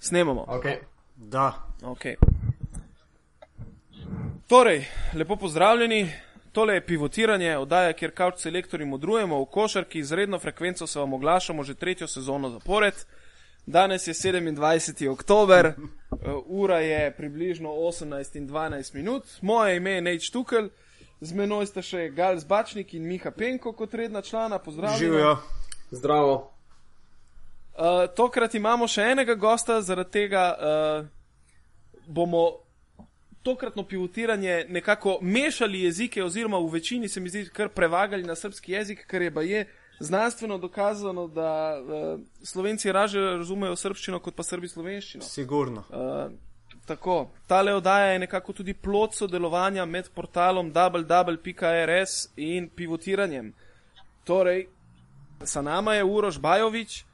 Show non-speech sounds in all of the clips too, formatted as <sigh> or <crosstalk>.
Snemamo. Okay. Da. Okay. Torej, lepo pozdravljeni. Tole je pivotiranje, oddaja, kjer kavč selektori modrujemo v košarki, z redno frekvenco se vam oglašamo že tretjo sezono zapored. Danes je 27. oktober, ura je približno 18 in 12 minut. Moje ime je Nate Štukel, z menoj sta še Gal Zbačnik in Miha Penko kot redna člana. Pozdravljeni. Živijo. Zdravo. Uh, tokrat imamo še enega gosta, zaradi tega uh, bomo tokratno pivotiranje nekako mešali jezike, oziroma v večini se mi zdi kar prevagali na srpski jezik, ker je pa je znanstveno dokazano, da uh, slovenci raže razumejo srpščino kot pa srbi slovenščino. Sigurno. Uh, tako, tale oddaja je nekako tudi plod sodelovanja med portalom www.rs in pivotiranjem. Torej, sa nama je Uroš Bajović,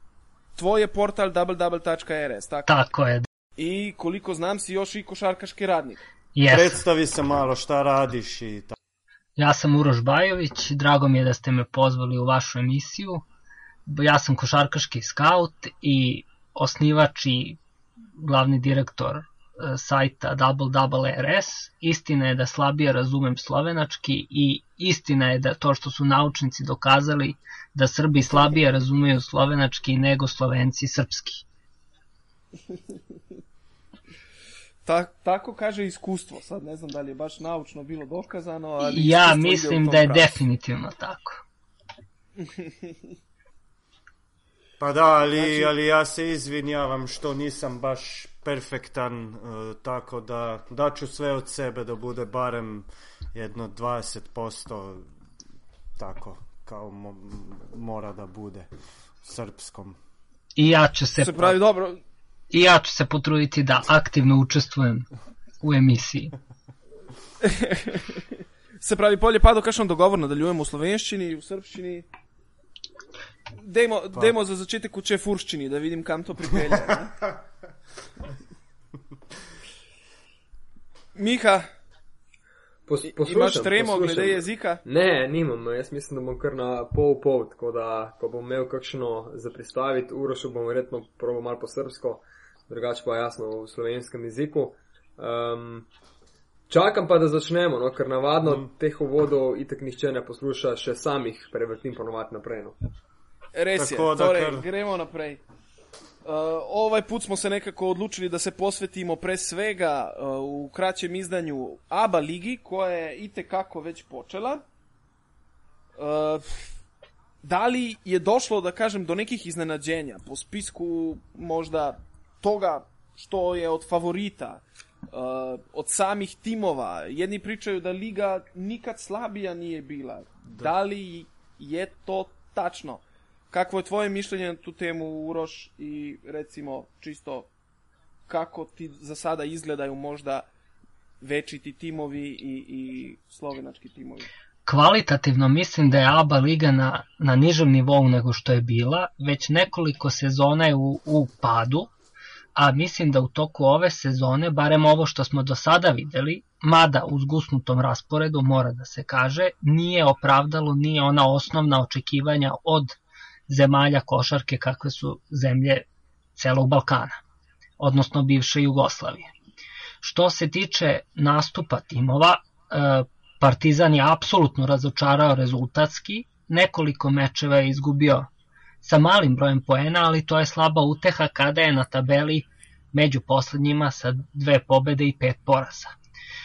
tvoj je portal www.rs. Tako? Tako je. I koliko znam si još i košarkaški radnik. Yes. Predstavi se malo šta radiš i tako. Ja sam Uroš Bajović, drago mi je da ste me pozvali u vašu emisiju. Ja sam košarkaški skaut i osnivač i glavni direktor sajta Double Double RS. Istina je da slabije razumem slovenački i istina je da to što su naučnici dokazali da Srbi slabije razumeju slovenački nego Slovenci srpski. <laughs> Ta, tako kaže iskustvo, sad ne znam da li je baš naučno bilo dokazano, ali Ja mislim da je pravi. definitivno tako. <laughs> Pa da, ali, znači... ali ja se izvinjavam što nisam baš perfektan, uh, tako da daću sve od sebe da bude barem jedno 20% tako kao mo mora da bude srpskom. I ja ću se, se pravi dobro. I ja ću se potruditi da aktivno učestvujem u emisiji. <laughs> se pravi, polje pa do kakšno dogovor nadaljujemo v slovenščini, v srpščini. Dejmo, pa. dejmo za začetek v čefurščini, da vidim, kam to pripelje. Miha, Pos, imaš tremo glede jezika? Ne, nimam. Jaz mislim, da bom kar na pol pol, tako da ko bom imel kakšno za pristaviti, urošil bom verjetno probo malo po srpsko, drugače pa jasno v slovenskem jeziku. Um, čakam pa, da začnemo, no, ker navadno mm. teh uvodov itek nihče ne posluša, še samih prevrtim ponovati naprej. No. Res je, tako, torej, kar... gremo naprej. Uh, ovaj put smo se nekako odlučili da se posvetimo pre svega uh, v kraćem izdanju ABA ligi koja je itekako već počela. Uh, da li je došlo, da kažem, do nekih iznenađenja po spisku možda toga što je od favorita, uh, od samih timova. Jedni pričaju da liga nikad slabija nije bila. Da, da li je to tačno? Kakvo je tvoje mišljenje na tu temu, Uroš, i recimo čisto kako ti za sada izgledaju možda veći ti timovi i, i slovenački timovi? Kvalitativno mislim da je ABA liga na, na nižem nivou nego što je bila, već nekoliko sezona je u, u padu, a mislim da u toku ove sezone, barem ovo što smo do sada videli, mada u zgusnutom rasporedu mora da se kaže, nije opravdalo nije ona osnovna očekivanja od zemalja košarke kakve su zemlje celog Balkana, odnosno bivše Jugoslavije. Što se tiče nastupa timova, e, Partizan je apsolutno razočarao rezultatski, nekoliko mečeva je izgubio sa malim brojem poena, ali to je slaba uteha kada je na tabeli među poslednjima sa dve pobede i pet poraza.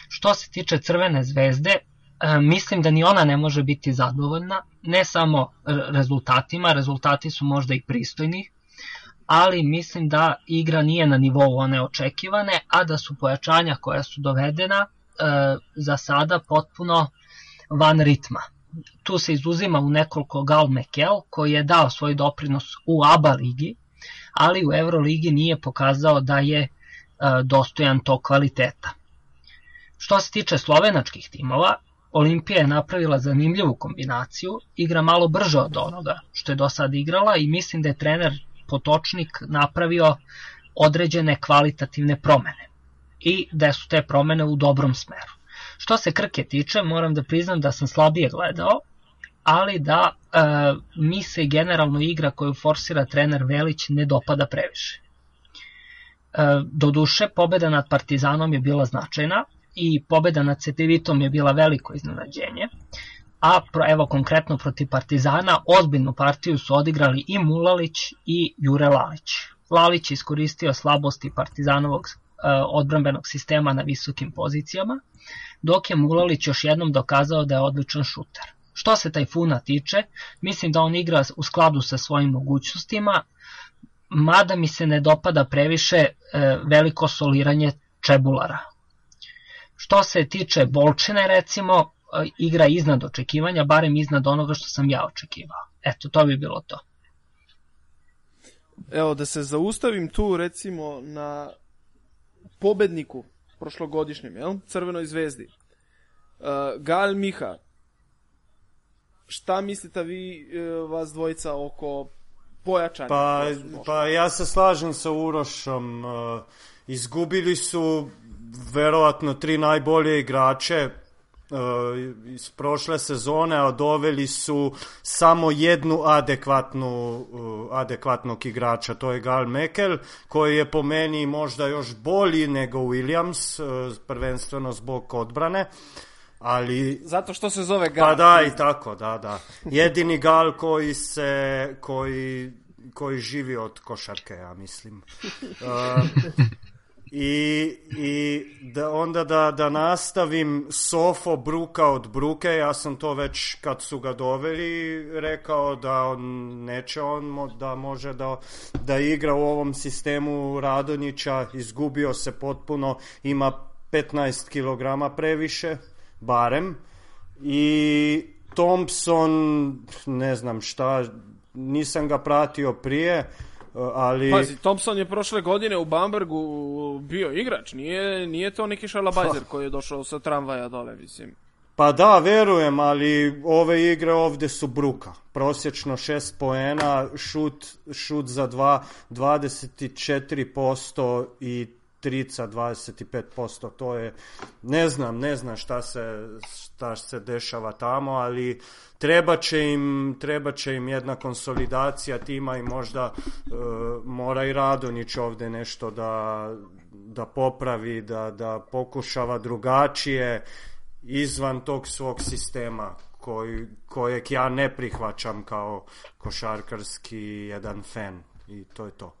Što se tiče Crvene zvezde, E, mislim da ni ona ne može biti zadovoljna, ne samo rezultatima, rezultati su možda i pristojni, ali mislim da igra nije na nivou one očekivane, a da su pojačanja koja su dovedena e, za sada potpuno van ritma. Tu se izuzima u nekoliko Gal Mekel koji je dao svoj doprinos u ABA ligi, ali u Euroligi nije pokazao da je e, dostojan tog kvaliteta. Što se tiče slovenačkih timova, Olimpija je napravila zanimljivu kombinaciju, igra malo brže od onoga što je do sada igrala i mislim da je trener Potočnik napravio određene kvalitativne promene i da su te promene u dobrom smeru. Što se Krke tiče, moram da priznam da sam slabije gledao, ali da e, mi se generalno igra koju forsira trener Velić ne dopada previše. Doduše, pobeda nad Partizanom je bila značajna i pobeda nad Cetevitom je bila veliko iznenađenje, a evo konkretno protiv Partizana ozbiljnu partiju su odigrali i Mulalić i Jure Lalić. Lalić iskoristio slabosti Partizanovog odbrambenog sistema na visokim pozicijama, dok je Mulalić još jednom dokazao da je odličan šuter. Što se Tajfuna tiče, mislim da on igra u skladu sa svojim mogućnostima, mada mi se ne dopada previše e, veliko soliranje Čebulara. Što se tiče Bolčine, recimo, e, igra iznad očekivanja, barem iznad onoga što sam ja očekivao. Eto, to bi bilo to. Evo, da se zaustavim tu, recimo, na pobedniku prošlogodišnjem, jel? Crvenoj zvezdi. Uh, Gal Miha, šta mislite vi, uh, vas dvojica, oko pojačanja? Pa, pa ja se slažem sa Urošom. Uh, izgubili su verovatno tri najbolje igrače iz prošle sezone, a doveli su samo jednu adekvatnu, uh, adekvatnog igrača, to je Gal Mekel, koji je po meni možda još bolji nego Williams, uh, prvenstveno zbog odbrane. Ali... Zato što se zove Gal. Pa da, i tako, da, da. Jedini Gal koji se, koji, koji živi od košarke, ja mislim. Uh, I, i da onda da, da nastavim Sofo Bruka od Bruke, ja sam to već kad su ga doveli rekao da on neće on da može da, da igra u ovom sistemu Radonjića, izgubio se potpuno, ima 15 kg previše, barem. I Thompson, ne znam šta, nisam ga pratio prije, ali... Pazi, Thompson je prošle godine u Bambergu bio igrač, nije, nije to neki šalabajzer koji je došao sa tramvaja dole, mislim. Pa da, verujem, ali ove igre ovde su bruka. Prosječno 6 poena, šut, šut za 2, 24% i trica 25%, to je, ne znam, ne znam šta se, šta se dešava tamo, ali treba će im, treba će im jedna konsolidacija tima i možda e, mora i Radonić ovde nešto da, da popravi, da, da pokušava drugačije izvan tog svog sistema koji, kojeg ja ne prihvaćam kao košarkarski jedan fan i to je to.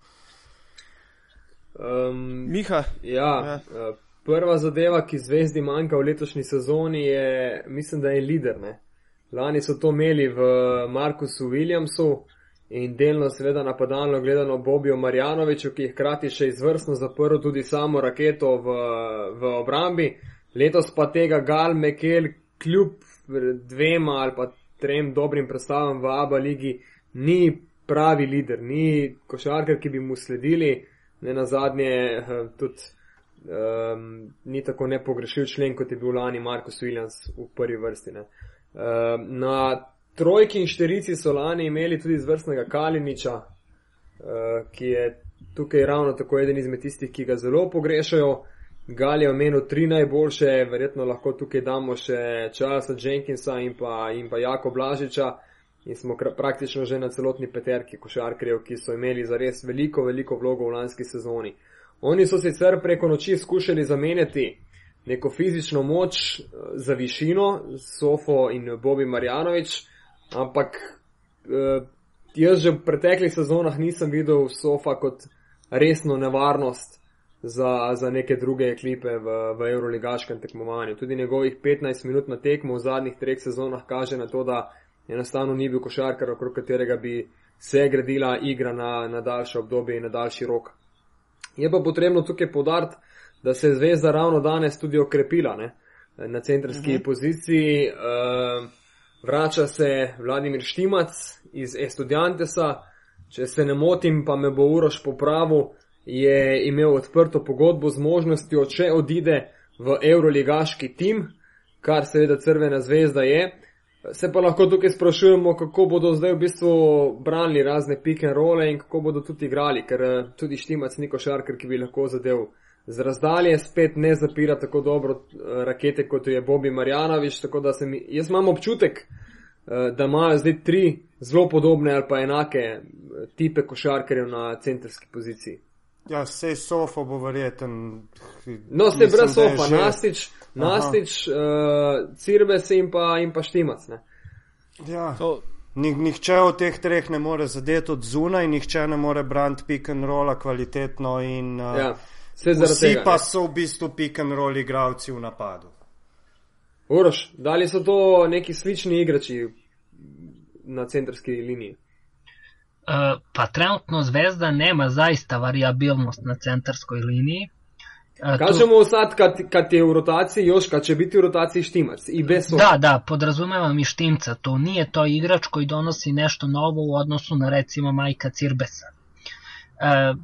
Um, Miha. Ja, ja. Uh, prva zadeva, ki zvezdi manjka v letošnji sezoni, je, mislim, da je lider. Ne? Lani so to imeli v Markusu Williamsu in delno, seveda, napadalno gledano Bobijo Marjanoviču, ki je hkrati še izvrstno zaprl tudi samo raketo v, v obrambi. Letos pa tega Gal Mekel, kljub dvema ali pa trem dobrim predstavam v Abu Leigi, ni pravi lider, ni košarkar, ki bi mu sledili ne na zadnje, eh, tudi um, ni tako nepogrešil člen, kot je bil lani Markus Williams v prvi vrsti. Um, na trojki in šterici so lani imeli tudi izvrstnega Kaliniča, uh, ki je tukaj ravno tako eden izmed tistih, ki ga zelo pogrešajo. Gal je omenil tri najboljše, verjetno lahko tukaj damo še Charlesa Jenkinsa in pa, in pa Jako Blažiča in smo praktično že na celotni peterki košarkarjev, ki so imeli za res veliko, veliko vlogo v lanski sezoni. Oni so sicer preko noči skušali zamenjati neko fizično moč eh, za višino, Sofo in Bobi Marjanovič, ampak eh, jaz že v preteklih sezonah nisem videl Sofa kot resno nevarnost za, za neke druge eklipe v, v Euroligaškem tekmovanju. Tudi njegovih 15 minut na tekmo v zadnjih treh sezonah kaže na to, da enostavno ni bil košarkar, okrog katerega bi se gradila igra na, na daljše obdobje in na daljši rok. Je pa potrebno tukaj podariti, da se je zvezda ravno danes tudi okrepila ne? na centrski uh mhm. -huh. poziciji. Uh, vrača se Vladimir Štimac iz Estudiantesa, če se ne motim, pa me bo Uroš popravil, je imel odprto pogodbo z možnostjo, če odide v Euroligaški tim, kar seveda Crvena zvezda je. Se pa lahko tukaj sprašujemo, kako bodo zdaj v bistvu branili razne pick and roll in kako bodo tudi igrali, ker eh, tudi Štimac ni košarkar, ki bi lahko zadev z razdalje, spet ne zapira tako dobro eh, rakete, kot je Bobi Marjanovič, tako da mi, jaz imam občutek, eh, da imajo zdaj tri zelo podobne ali pa enake tipe košarkarjev na centrski poziciji. Ja, vse sofo bo verjeten. No, se brez sofa, že... Nastič, Nastič uh, Cirbes in pa, in pa Štimac. Ne? Ja. To... Nih, nihče od teh treh ne more zadeti od zunaj, nihče ne more braniti pick and rolla kvalitetno. In, uh, ja, vsi tega, pa ne? so v bistvu pick and roll igravci v napadu. Uroš, da li so to neki slični igrači na centrski liniji? Uh, pa trenutno Zvezda nema zaista variabilnost na centarskoj liniji. Uh, Kažemo tu... sad kad, kad je u rotaciji, još kad će biti u rotaciji Štimac i bez Da, da, podrazumevam i Štimca, to nije to igrač koji donosi nešto novo u odnosu na recimo Majka Cirbesa. Uh,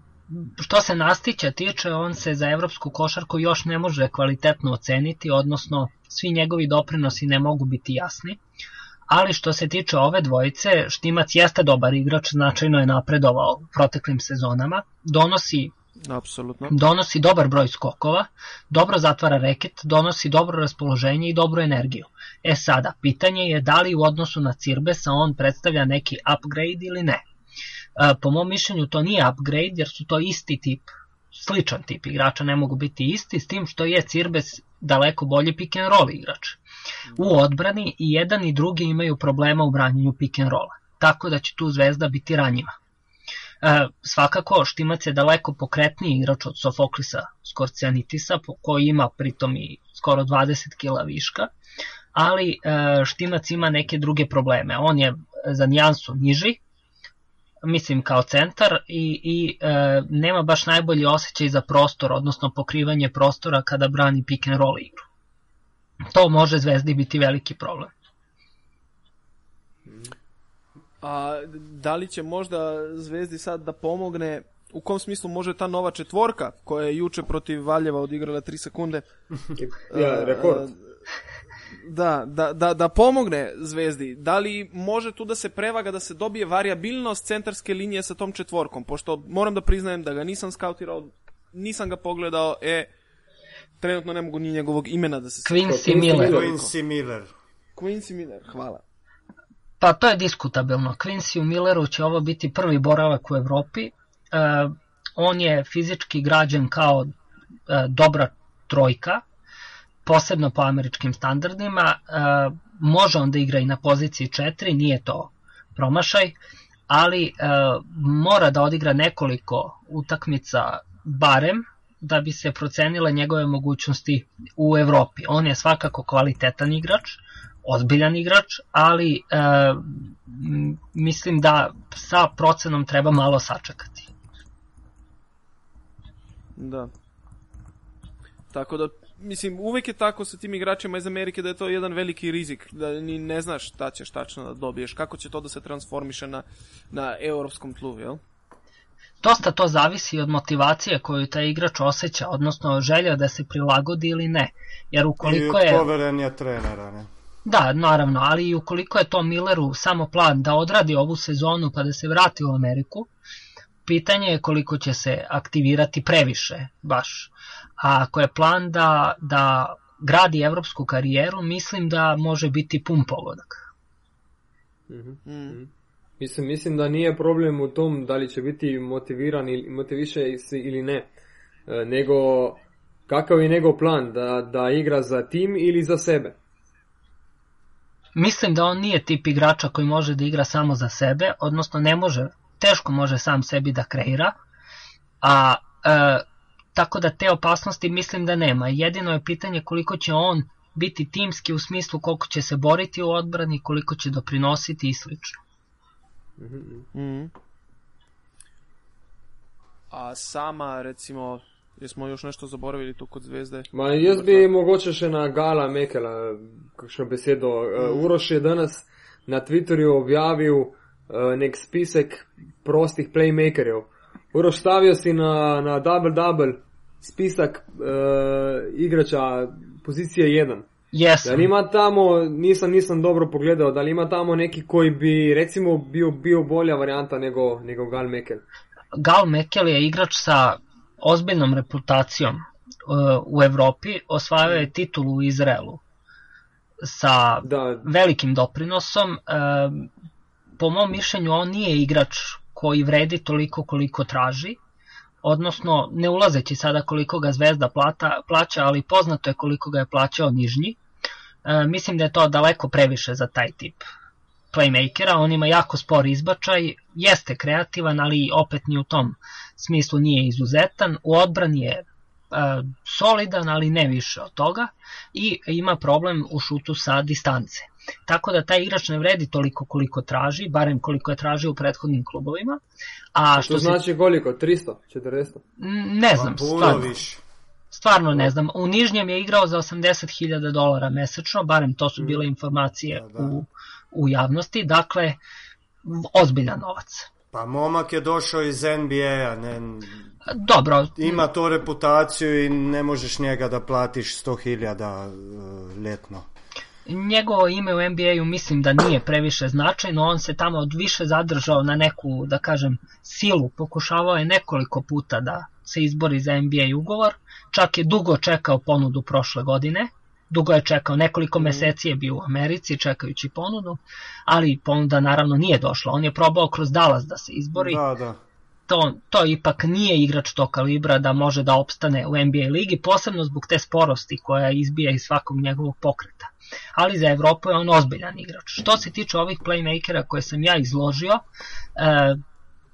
što se Nastića tiče, on se za evropsku košarku još ne može kvalitetno oceniti, odnosno svi njegovi doprinosi ne mogu biti jasni. Uh, ali što se tiče ove dvojice, Štimac jeste dobar igrač, značajno je napredovao u proteklim sezonama, donosi Apsolutno. Donosi dobar broj skokova, dobro zatvara reket, donosi dobro raspoloženje i dobru energiju. E sada, pitanje je da li u odnosu na Cirbesa on predstavlja neki upgrade ili ne. E, po mom mišljenju to nije upgrade jer su to isti tip, sličan tip igrača, ne mogu biti isti, s tim što je Cirbes daleko bolji pick and roll igrač u odbrani i jedan i drugi imaju problema u branjenju pick and rolla, tako da će tu Zvezda biti ranjiva. E, svakako, Štimac je daleko pokretniji igrač od Sofoklisa Skorcianitisa, koji ima pritom i skoro 20 kila viška, ali e, Štimac ima neke druge probleme. On je za nijansu niži, mislim kao centar i, i e, nema baš najbolji osjećaj za prostor, odnosno pokrivanje prostora kada brani pick and roll igru. To može Zvezdi biti veliki problem. A da li će možda Zvezdi sad da pomogne u kom smislu može ta nova četvorka koja je juče protiv Valjeva odigrala 3 sekunde? Ja, rekord da, da, da, da pomogne Zvezdi. Da li može tu da se prevaga da se dobije variabilnost centarske linije sa tom četvorkom? Pošto moram da priznajem da ga nisam skautirao, nisam ga pogledao, e, trenutno ne mogu ni njegovog imena da se Quincy Miller. Quincy Miller. Quincy Miller, hvala. Pa to je diskutabilno. Quincy Milleru će ovo biti prvi boravak u Evropi. Uh, on je fizički građen kao uh, dobra trojka, posebno po američkim standardima. Uh, može on da igra i na poziciji 4, nije to promašaj, ali uh, mora da odigra nekoliko utakmica barem da bi se procenile njegove mogućnosti u Evropi. On je svakako kvalitetan igrač, ozbiljan igrač, ali e, mislim da sa procenom treba malo sačekati. Da. Tako da, mislim, uvek je tako sa tim igračima iz Amerike da je to jedan veliki rizik, da ni ne znaš šta ćeš tačno da dobiješ, kako će to da se transformiše na, na evropskom tlu, jel? Dosta to zavisi od motivacije koju taj igrač osjeća, odnosno želja da se prilagodi ili ne. Jer ukoliko I od poverenja trenera, ne? Da, naravno, ali i ukoliko je to Milleru samo plan da odradi ovu sezonu pa da se vrati u Ameriku, pitanje je koliko će se aktivirati previše, baš. A ako je plan da, da gradi evropsku karijeru, mislim da može biti pun pogodak. Mm -hmm. Mm. Mislim, mislim da nije problem u tom da li će biti motiviran ili motiviše ili ne, e, nego kakav je njegov plan, da, da igra za tim ili za sebe? Mislim da on nije tip igrača koji može da igra samo za sebe, odnosno ne može, teško može sam sebi da kreira, a e, tako da te opasnosti mislim da nema. Jedino je pitanje koliko će on biti timski u smislu koliko će se boriti u odbrani, koliko će doprinositi i slično. Mm -hmm. A sama, recimo, jesmo još nešto zaboravili tu kod zvezde? Ma jaz bi mogoče še na Gala Mekela kakšno besedo. Mm. Uroš je danes na Twitterju objavil uh, nek spisek prostih playmakerjev. Uroš stavil si na, na double-double spisek uh, igrača pozicije 1. Yes. Da ima tamo, nisam, nisam dobro pogledao, da ima tamo neki koji bi recimo bio, bio bolja varijanta nego, nego Gal Mekel? Gal Mekel je igrač sa ozbiljnom reputacijom uh, u Evropi, osvajao je titulu u Izraelu sa da. velikim doprinosom. Uh, po mom mišljenju on nije igrač koji vredi toliko koliko traži, odnosno ne ulazeći sada koliko ga Zvezda plata, plaća, ali poznato je koliko ga je plaćao Nižnji. E, mislim da je to daleko previše za taj tip playmakera, on ima jako spor izbačaj, jeste kreativan, ali opet ni u tom smislu nije izuzetan, u odbrani je e, solidan, ali ne više od toga i ima problem u šutu sa distance. Tako da taj igrač ne vredi toliko koliko traži, barem koliko je tražio u prethodnim klubovima. A što to znači se... koliko? 300? 400? Ne znam, pa, stvarno. Više. Stvarno ne znam. U Nižnjem je igrao za 80.000 dolara mesečno, barem to su mm. bile informacije da, da. u, u javnosti. Dakle, ozbiljan novac. Pa momak je došao iz NBA-a, ne... Dobro. Ima to reputaciju i ne možeš njega da platiš 100.000 uh, letno njegovo ime u NBA-u mislim da nije previše značajno, on se tamo više zadržao na neku, da kažem, silu, pokušavao je nekoliko puta da se izbori za NBA ugovor, čak je dugo čekao ponudu prošle godine, dugo je čekao, nekoliko mhm. meseci je bio u Americi čekajući ponudu, ali ponuda naravno nije došla, on je probao kroz Dallas da se izbori, da, da. To, to ipak nije igrač tog kalibra da može da opstane u NBA ligi, posebno zbog te sporosti koja izbija iz svakog njegovog pokreta ali za Evropu je on ozbiljan igrač. Što se tiče ovih playmakera koje sam ja izložio, e,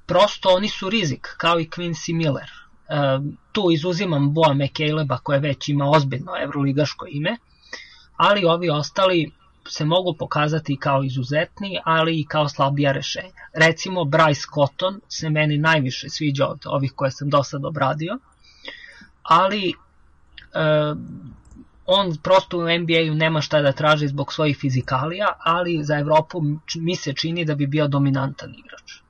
prosto oni su rizik, kao i Quincy Miller. E, tu izuzimam Boa McCaleba koje već ima ozbiljno evroligaško ime, ali ovi ostali se mogu pokazati kao izuzetni, ali i kao slabija rešenja. Recimo, Bryce Cotton se meni najviše sviđa od ovih koje sam do sad obradio, ali e, on prosto u NBA-u nema šta da traži zbog svojih fizikalija, ali za Evropu mi se čini da bi bio dominantan igrač.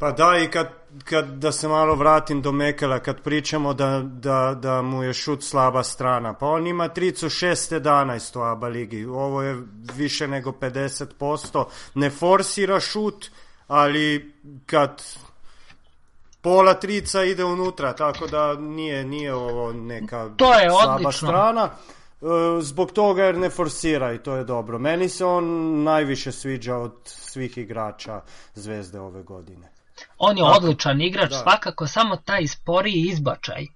Pa da, i kad, kad da se malo vratim do Mekela, kad pričamo da, da, da mu je šut slaba strana, pa on ima tricu 6-11 u ABA ligi, ovo je više nego 50%, ne forsira šut, ali kad pola trica ide unutra, tako da nije, nije ovo neka to je slaba odlično. strana. E, zbog toga jer ne forsira i to je dobro. Meni se on najviše sviđa od svih igrača Zvezde ove godine. On je Tako, odličan igrač, da. svakako samo taj sporiji izbačaj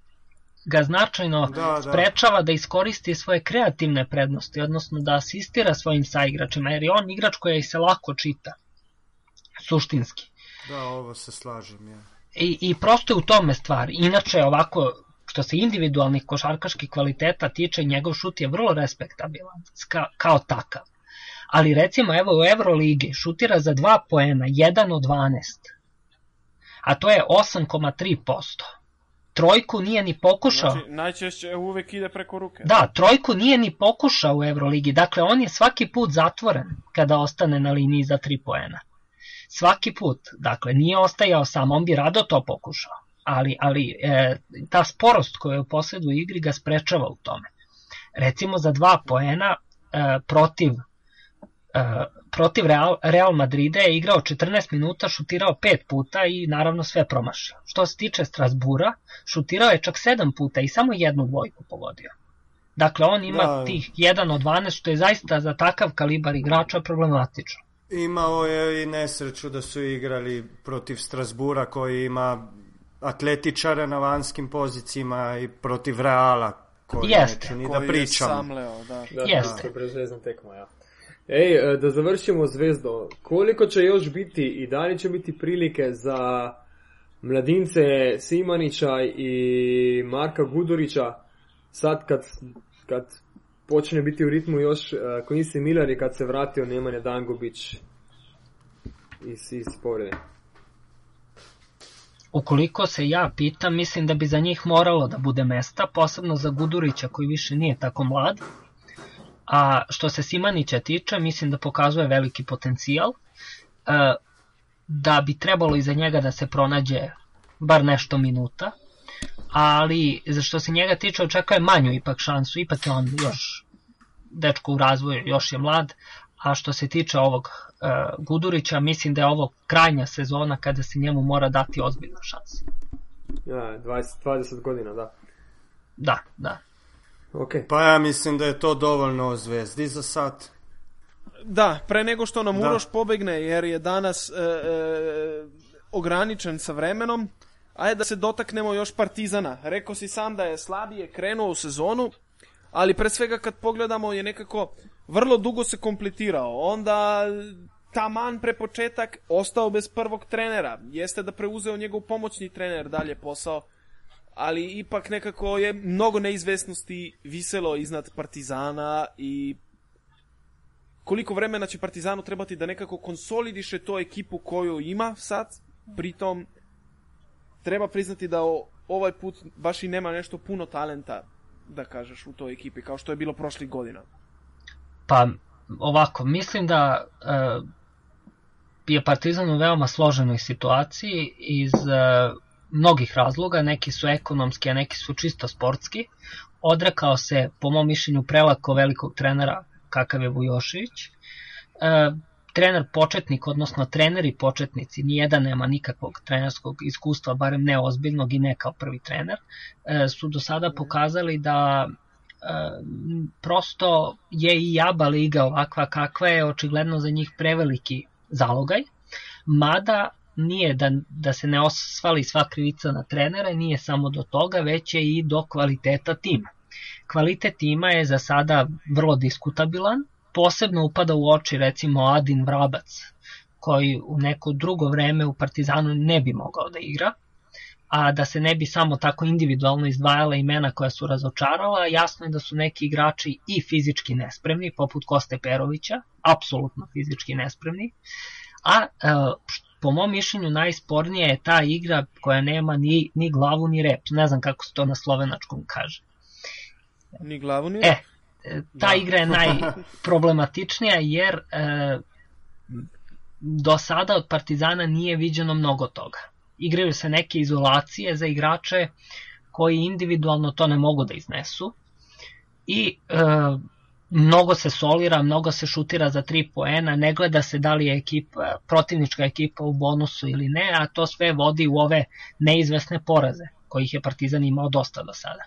ga značajno da, da. sprečava da iskoristi svoje kreativne prednosti, odnosno da asistira svojim saigračima, jer je on igrač koji se lako čita, suštinski. Da, ovo se slažem, ja. I, I prosto je u tome stvar. Inače, ovako, što se individualnih košarkaških kvaliteta tiče, njegov šut je vrlo respektabilan, ka, kao takav. Ali recimo, evo u Euroligi šutira za 2 poena, 1 od 12. A to je 8,3%. Trojku nije ni pokušao. Znači, najčešće uvek ide preko ruke. Da, trojku nije ni pokušao u Euroligi. Dakle, on je svaki put zatvoren kada ostane na liniji za 3 poena svaki put, dakle nije ostajao sam, on bi rado to pokušao, ali, ali e, ta sporost koja je u posledu igri ga sprečava u tome. Recimo za dva poena e, protiv e, protiv Real, Real Madrida je igrao 14 minuta, šutirao 5 puta i naravno sve promašio. Što se tiče Strasbura, šutirao je čak 7 puta i samo jednu dvojku pogodio. Dakle, on ima da. tih 1 od 12, što je zaista za takav kalibar igrača problematično. Imao je i nesreću da su igrali protiv Strasbura koji ima atletičare na vanskim pozicijama i protiv Reala koji Jeste. neću ni da pričam. Samleo, da. da. Jeste. Da, tekma, ja. Ej, e, da završimo zvezdo. Koliko će još biti i da li će biti prilike za mladince Simanića i Marka Gudurića sad kad, kad počne biti u ritmu još uh, Quincy Miller i kad se vratio Nemanja Dangubić iz, iz povrede. Ukoliko se ja pitam, mislim da bi za njih moralo da bude mesta, posebno za Gudurića koji više nije tako mlad. A što se Simanića tiče, mislim da pokazuje veliki potencijal. E, da bi trebalo iza njega da se pronađe bar nešto minuta, ali za što se njega tiče očekuje manju ipak šansu, ipak je on još dečko u razvoju, još je mlad, a što se tiče ovog uh, Gudurića, mislim da je ovo krajnja sezona kada se njemu mora dati ozbiljna šansa. Ja, 20, 20 godina, da. Da, da. Okay. Pa ja mislim da je to dovoljno o Zvezdi za sad. Da, pre nego što nam da. Uroš pobegne, jer je danas e, e, ograničen sa vremenom, ajde da se dotaknemo još Partizana. Rekao si sam da je slabije krenuo u sezonu, ali pre svega kad pogledamo je nekako vrlo dugo se kompletirao. Onda taman pre početak ostao bez prvog trenera. Jeste da preuzeo njegov pomoćni trener dalje posao, ali ipak nekako je mnogo neizvesnosti viselo iznad Partizana i koliko vremena će Partizanu trebati da nekako konsolidiše to ekipu koju ima sad, pritom treba priznati da ovaj put baš i nema nešto puno talenta da kažeš u toj ekipi kao što je bilo prošlih godina. Pa ovako, mislim da e, je Partizan u veoma složenoj situaciji iz e, mnogih razloga, neki su ekonomski, a neki su čisto sportski. Odrekao se, po mom mišljenju, prelako velikog trenera kakav je Vujošević. E, trener početnik, odnosno treneri početnici, nijedan nema nikakvog trenerskog iskustva, barem ne ozbiljnog i ne kao prvi trener, e, su do sada pokazali da prosto je i Aba liga ovakva kakva je očigledno za njih preveliki zalogaj, mada nije da, da se ne osvali sva krivica na trenera, nije samo do toga, već je i do kvaliteta tima. Kvalitet tima je za sada vrlo diskutabilan, posebno upada u oči recimo Adin Vrabac, koji u neko drugo vreme u Partizanu ne bi mogao da igra, a da se ne bi samo tako individualno izdvajala imena koja su razočarala, jasno je da su neki igrači i fizički nespremni, poput Koste Perovića, apsolutno fizički nespremni, a e, po mom mišljenju najspornija je ta igra koja nema ni, ni glavu ni rep, ne znam kako se to na slovenačkom kaže. Ni glavu ni rep? E, ta da. igra je <laughs> najproblematičnija jer e, do sada od Partizana nije viđeno mnogo toga igraju se neke izolacije za igrače koji individualno to ne mogu da iznesu i e, mnogo se solira, mnogo se šutira za 3 poena, ne gleda se da li je ekipa, protivnička ekipa u bonusu ili ne, a to sve vodi u ove neizvesne poraze kojih je Partizan imao dosta do sada.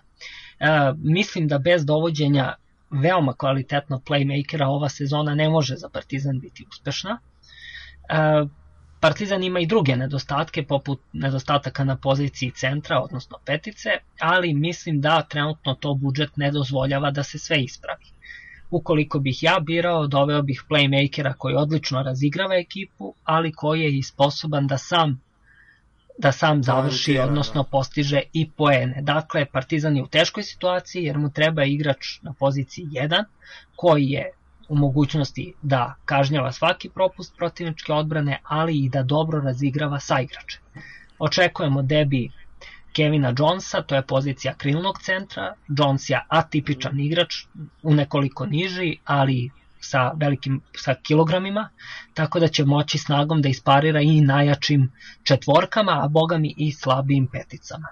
E, mislim da bez dovođenja veoma kvalitetnog playmakera ova sezona ne može za Partizan biti uspešna. E, Partizan ima i druge nedostatke, poput nedostataka na poziciji centra, odnosno petice, ali mislim da trenutno to budžet ne dozvoljava da se sve ispravi. Ukoliko bih ja birao, doveo bih playmakera koji odlično razigrava ekipu, ali koji je i sposoban da sam da sam završi, odnosno postiže i poene. Dakle, Partizan je u teškoj situaciji jer mu treba igrač na poziciji 1 koji je u mogućnosti da kažnjava svaki propust protivničke odbrane, ali i da dobro razigrava saigrače. Očekujemo debi Kevina Jonesa, to je pozicija krilnog centra. Jones je atipičan igrač, u nekoliko niži, ali sa velikim sa kilogramima, tako da će moći snagom da isparira i najjačim četvorkama, a bogami i slabijim peticama.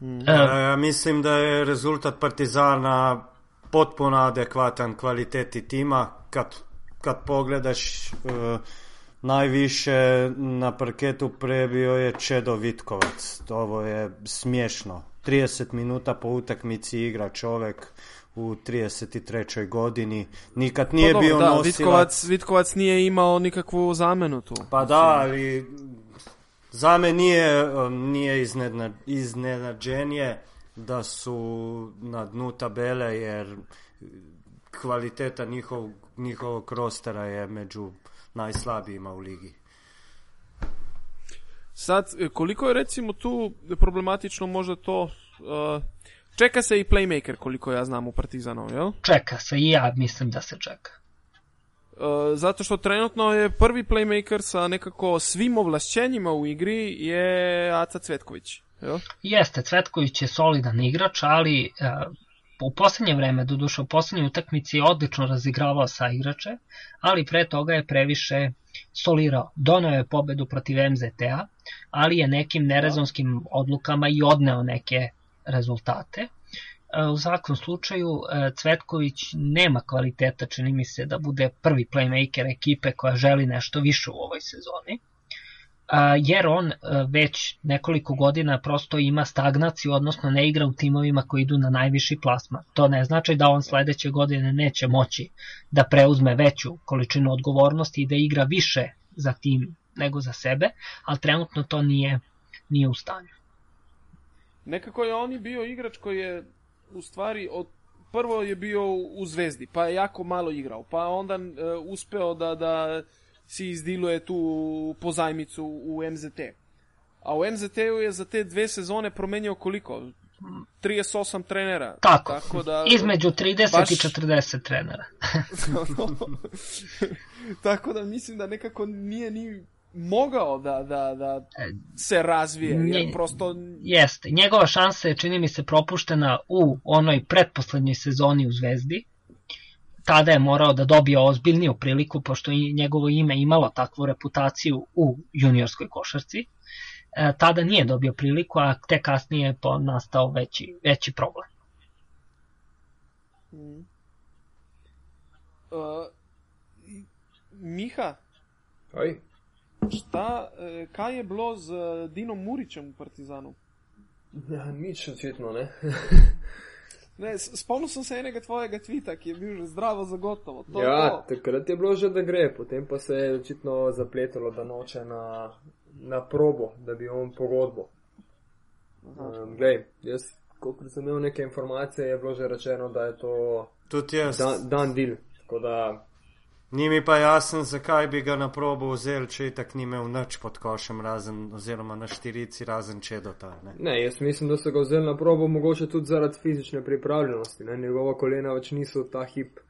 E, ja mislim da je rezultat Partizana potpuno adekvatan kvaliteti tima. Kad, kad pogledaš uh, najviše na parketu prebio je Čedo Vitkovac. Ovo je smiješno. 30 minuta po utakmici igra čovek u 33. godini nikad nije pa, bio da, nosilac Vitkovac, Vitkovac nije imao nikakvu zamenu tu pa da, ali za me nije, nije iznenađenje da su na dnu tabele jer kvaliteta njihov, njihovog rostera je među najslabijima u ligi. Sad, koliko je recimo tu problematično možda to... Uh, čeka se i playmaker, koliko ja znam u Partizanu, jel? Čeka se, i ja mislim da se čeka. Uh, zato što trenutno je prvi playmaker sa nekako svim ovlašćenjima u igri je Aca Cvetković. Jo? Jeste, Cvetković je solidan igrač, ali uh, u poslednje vreme, doduše u poslednjoj utakmici je odlično razigravao sa igrače, ali pre toga je previše solirao. Donao je pobedu protiv MZT-a, ali je nekim nerezonskim odlukama i odneo neke rezultate. E, u svakom slučaju e, Cvetković nema kvaliteta, čini mi se, da bude prvi playmaker ekipe koja želi nešto više u ovoj sezoni. jer on već nekoliko godina prosto ima stagnaciju, odnosno ne igra u timovima koji idu na najviši plasman. To ne znači da on sledeće godine neće moći da preuzme veću količinu odgovornosti i da igra više za tim nego za sebe, ali trenutno to nije, nije u stanju. Nekako je on i bio igrač koji je u stvari od prvo je bio u Zvezdi, pa je jako malo igrao, pa onda uh, uspeo da, da si izdiluje tu pozajmicu u MZT. A u MZT-u je za te dve sezone promenio koliko? 38 trenera. Tako, tako da, između 30 baš... i 40 trenera. <laughs> <laughs> tako da mislim da nekako nije ni mogao da, da, da se razvije, jer prosto... Jeste, njegova šansa je, čini mi se, propuštena u onoj pretposlednjoj sezoni u Zvezdi, tada je morao da dobije ozbiljniju priliku, pošto i njegovo ime imalo takvu reputaciju u juniorskoj košarci. E, tada nije dobio priliku, a te kasnije je nastao veći, veći problem. Mm. Uh, Miha? Oj. Šta, e, kaj je bilo z Dinom Muričem v Partizanu? Ja, nič očitno, ne. <laughs> Ne, spomnil sem se enega tvojega tvita, ki je bil že zdravo zagotovo. To ja, to. takrat je bilo že, da gre, potem pa se je očitno zapletalo, da noče na, na probo, da bi on pogodbo. Um, glej, jaz, ko sem imel neke informacije, je bilo že rečeno, da je to dan, dan deal. Tako da Ni mi pa jasen, zakaj bi ga na probo vzel, če je tako nimel nič pod košem, razen, oziroma na štirici, razen če do ta. Ne? ne, jaz mislim, da so ga vzeli na probo mogoče tudi zaradi fizične pripravljenosti. Ne? Njegova kolena več niso ta hip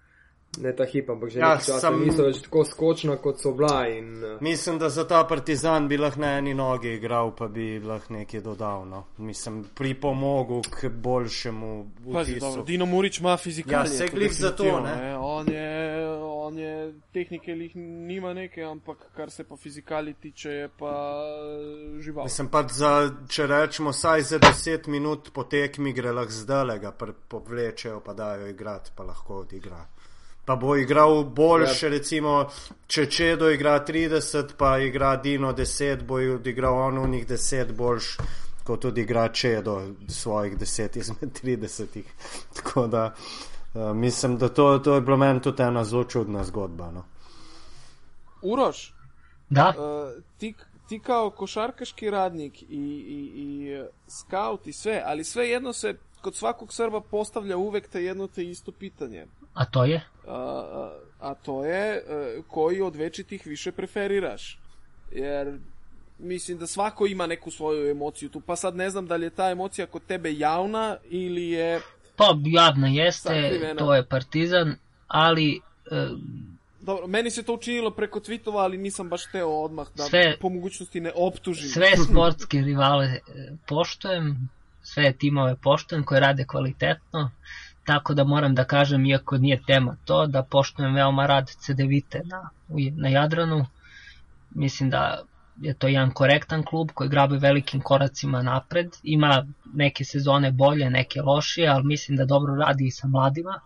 ne ta hip, ampak že ja, časa sam... niso več tako skočna, kot so bila. In, uh... Mislim, da za ta partizan bi lahko na eni nogi igral, pa bi lahko nekaj dodal. No. Mislim, pripomogel k boljšemu. Dino Murič ima fizikalno. Ja, se glih za to. Ne? Ne? On, je, on je tehnike, jih nima neke, ampak kar se pa fizikali tiče, je pa eh, žival. Mislim pa, za, če rečemo, saj za 10 minut po tekmi gre lahko zdaj, ga povlečejo, pa dajo igrati, pa lahko odigrajo pa bo igral boljše, ja. recimo, če Čedo igra 30, pa igra Dino 10, bo odigral on v njih 10 boljš, kot tudi igra Čedo svojih 10 izmed 30. <laughs> Tako da uh, mislim, da to, to je bilo meni tudi ena zelo čudna zgodba. No. Uroš, da. Uh, ti, ti kao košarkaški radnik i, i, i scout i sve, ali sve jedno se kod svakog Srba postavlja uvek te jedno te isto pitanje. A to je? A, a to je e, koji od večitih više preferiraš. Jer mislim da svako ima neku svoju emociju tu, pa sad ne znam da li je ta emocija kod tebe javna ili je... Pa javna jeste, to je partizan, ali... E, Dobro, meni se to učinilo preko tweetova, ali nisam baš teo odmah da sve, po mogućnosti ne optužim. Sve sportske rivale e, poštojem, sve timove poštujem koji rade kvalitetno, tako da moram da kažem, iako nije tema to, da poštujem veoma rad CDVite na, na Jadranu. Mislim da je to jedan korektan klub koji grabe velikim koracima napred. Ima neke sezone bolje, neke lošije, ali mislim da dobro radi i sa mladima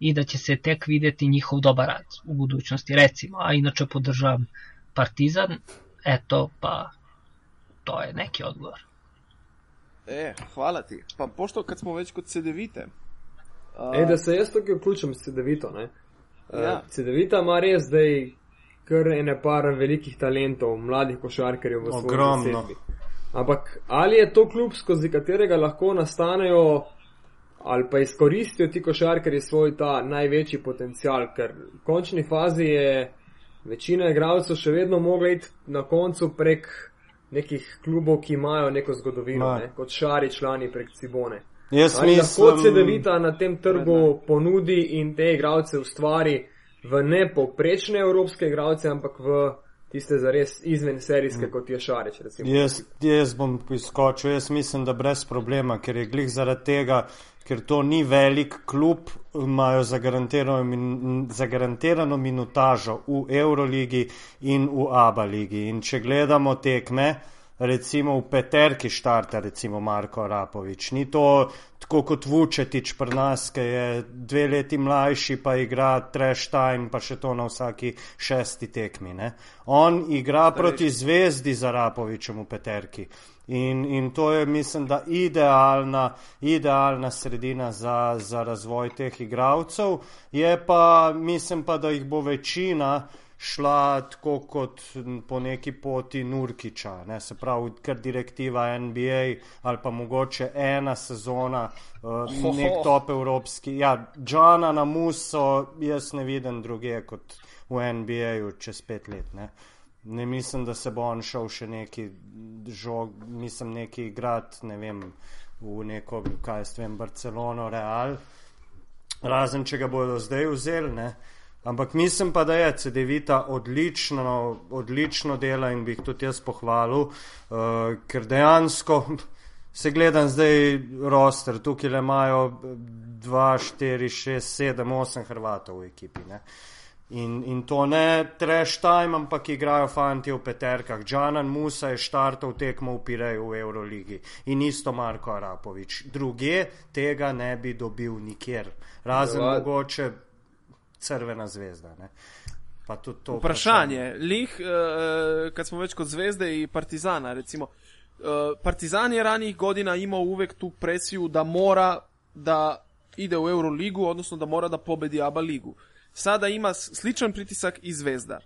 i da će se tek videti njihov dobar rad u budućnosti, recimo. A inače podržavam Partizan, eto, pa to je neki odgovor. E, hvala ti. Pa pošto kad smo već kod Cedevite... Uh... E, da se jaz tukaj vključim s Cedevito, ne? Uh, ja. Cedevita ima res zdaj kar ene par velikih talentov, mladih košarkarjev v svoji zasedbi. Ampak ali je to klub, skozi katerega lahko nastanejo ali pa izkoristijo ti košarkarji svoj ta največji potencial, ker v končni fazi je večina igralcev še vedno mogla iti na koncu prek nekih klubov, ki imajo neko zgodovino, ne? kot šari člani prek Cibone. Jaz mislim, lahko CD-vita na tem trgu ne, ne. ponudi in te igralce ustvari v ne poprečne evropske igralce, ampak v tiste zares izven serijske, kot je Šarič. Jaz, jaz bom izkočil, jaz mislim, da brez problema, ker je glih zaradi tega, ker to ni velik klub, imajo zagarantirano, min, zagarantirano minutažo v Euroligi in v ABA ligi. In če gledamo tekme, recimo v peterki štarta, recimo Marko Rapovič. Ni to tako kot Vučetič pri nas, ki je dve leti mlajši, pa igra trash time, pa še to na vsaki šesti tekmi. Ne? On igra proti zvezdi za Rapovičem v peterki. In, in to je, mislim, da idealna, idealna sredina za, za razvoj teh igralcev. Je pa, mislim pa, da jih bo večina šla tako kot po neki poti Nurkiča, ne? se pravi, ker direktiva NBA ali pa mogoče ena sezona, uh, nek top evropski. Ja, Džana na Muso, jaz ne vidim druge kot v NBA-ju čez pet let. Ne? Ne mislim, da se bo on šel še neki žog, mislim, neki grad, ne vem, v neko, kaj jaz vem, Barcelono, Real. Razen, če ga bodo zdaj vzeli, ne. Ampak mislim pa, da je CD-vita odlično, odlično dela in bi jih tudi jaz pohvalil, uh, ker dejansko se gledam zdaj roster, tukaj le imajo 2, 4, 6, 7, 8 Hrvatov v ekipi, ne. In, in to ne trash time, ampak igrajo fanti v peterkah. Džanan Musa je štartov tekmo v Pireju v Euroligi in isto Marko Arapovič. Druge tega ne bi dobil nikjer, razen Dovad. mogoče Crvena zvezda. Ne? Pa to vprašanje. vprašanje. Lih, uh, kad smo već kod zvezde i Partizana, recimo, uh, Partizan je ranih godina imao uvek tu presiju da mora da ide u Euroligu, odnosno da mora da pobedi ABA ligu. Sada ima sličan pritisak i Zvezda.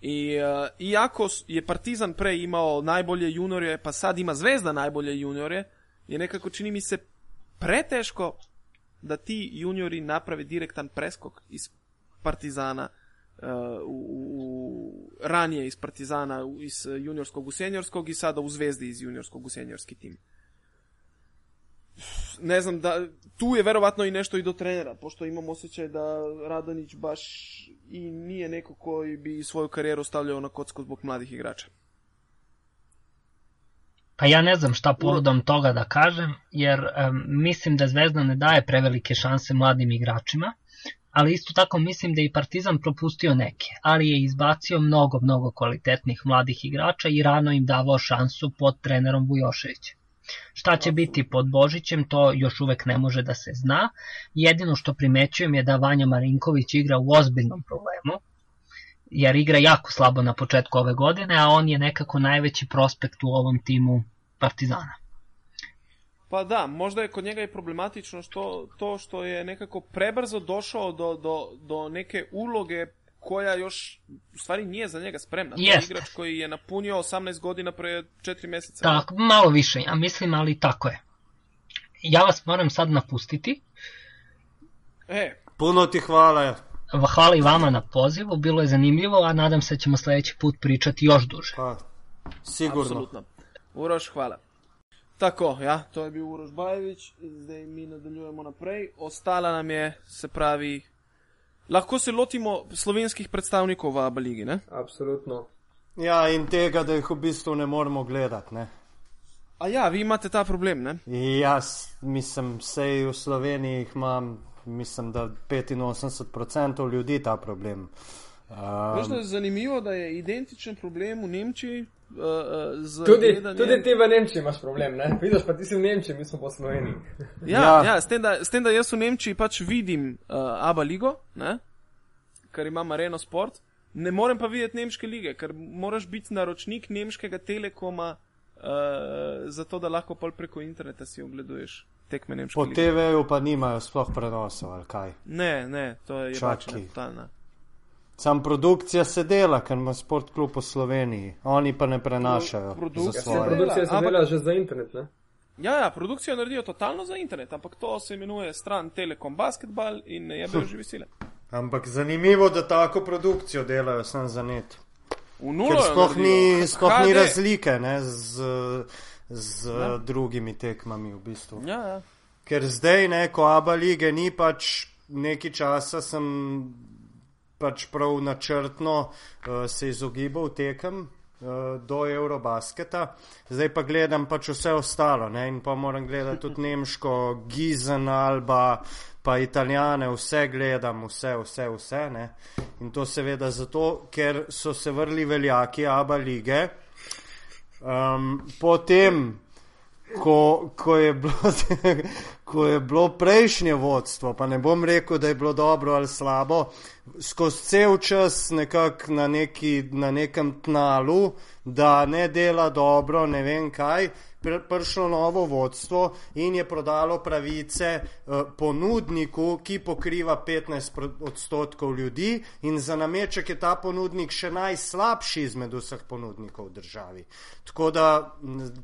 I, uh, iako je Partizan pre imao najbolje juniore, pa sad ima Zvezda najbolje juniore, je nekako čini mi se preteško da ti juniori naprave direktan preskok iz Partizana uh, u, u, ranije iz Partizana iz juniorskog u seniorskog i sada u Zvezdi iz juniorskog u seniorski tim ne znam, da, tu je verovatno i nešto i do trenera, pošto imam osjećaj da Radonić baš i nije neko koji bi svoju karijeru stavljao na kocku zbog mladih igrača. Pa ja ne znam šta povodom toga da kažem, jer um, mislim da Zvezda ne daje prevelike šanse mladim igračima, ali isto tako mislim da je i Partizan propustio neke, ali je izbacio mnogo, mnogo kvalitetnih mladih igrača i rano im davao šansu pod trenerom Vujoševićem. Šta će biti pod Božićem, to još uvek ne može da se zna. Jedino što primećujem je da Vanja Marinković igra u ozbiljnom problemu, jer igra jako slabo na početku ove godine, a on je nekako najveći prospekt u ovom timu Partizana. Pa da, možda je kod njega i problematično što, to što je nekako prebrzo došao do, do, do neke uloge koja još u stvari nije za njega spremna. To je igrač koji je napunio 18 godina pre 4 meseca. Tako, malo više, ja mislim, ali tako je. Ja vas moram sad napustiti. E. Puno ti hvala. Hvala i vama na pozivu, bilo je zanimljivo, a nadam se da ćemo sledeći put pričati još duže. Pa, sigurno. Absolutno. Uroš, hvala. Tako, ja, to je bio Uroš Bajević, zdaj mi nadaljujemo naprej. Ostala nam je, se pravi, lahko se lotimo slovenskih predstavnikov v Abu Leiji. Absolutno. Ja, in tega, da jih v bistvu ne moremo gledati. Ne? A ja, vi imate ta problem, ne? Jaz mislim, sej v Sloveniji imam, mislim, da 85% ljudi ta problem. Um, Veš, je zanimivo, da je identičen problem v Nemčiji, uh, tudi, gledanjem... tudi ti v Nemčiji imaš problem, ne? Vidiš, pa ti si v Nemčiji, mi smo pa Sloveniji. <laughs> ja, ja. ja s, tem, da, s tem, da jaz v Nemčiji pač vidim uh, Aba Ligo, ne? ker imam Areno Sport, ne morem pa videti Nemške lige, ker moraš biti naročnik Nemškega telekoma, uh, zato da lahko pol preko interneta si ogleduješ. Po TV-ju pa nimajo sploh prenosov, ali kaj? Ne, ne, to je pač totalna. Sam produkcija se dela, ker ima sport klub v Sloveniji, oni pa ne prenašajo. Produkcija se produkcija se dela že za internet, ne? Ja, ja, produkcijo naredijo totalno za internet, ampak to se imenuje stran Telekom Basketball in ne jebejo živi sile. Ampak zanimivo, da tako produkcijo delajo sam za net. V nulo. Sploh ni, sploh ni razlike ne, z, z ja. drugimi tekmami v bistvu. Ja, ja. Ker zdaj, ne, ko Aba lige ni pač neki časa sem pač prav načrtno uh, se izogibal tekem uh, do Eurobasketa, zdaj pa gledam pač vse ostalo ne? in pa moram gledati tudi nemško, Gizen, Alba, pa italijane, vse gledam, vse, vse, vse. Ne? In to seveda zato, ker so se vrli veljaki Aba lige. Um, potem, ko, ko, je bilo, <laughs> ko je bilo prejšnje vodstvo, pa ne bom rekel, da je bilo dobro ali slabo, skozi cel čas nekako na, neki, na nekem tnalu, da ne dela dobro, ne vem kaj prišlo novo vodstvo in je prodalo pravice uh, ponudniku, ki pokriva 15 odstotkov ljudi, in za nameček je ta ponudnik še najslabši izmed vseh ponudnikov v državi. Tako da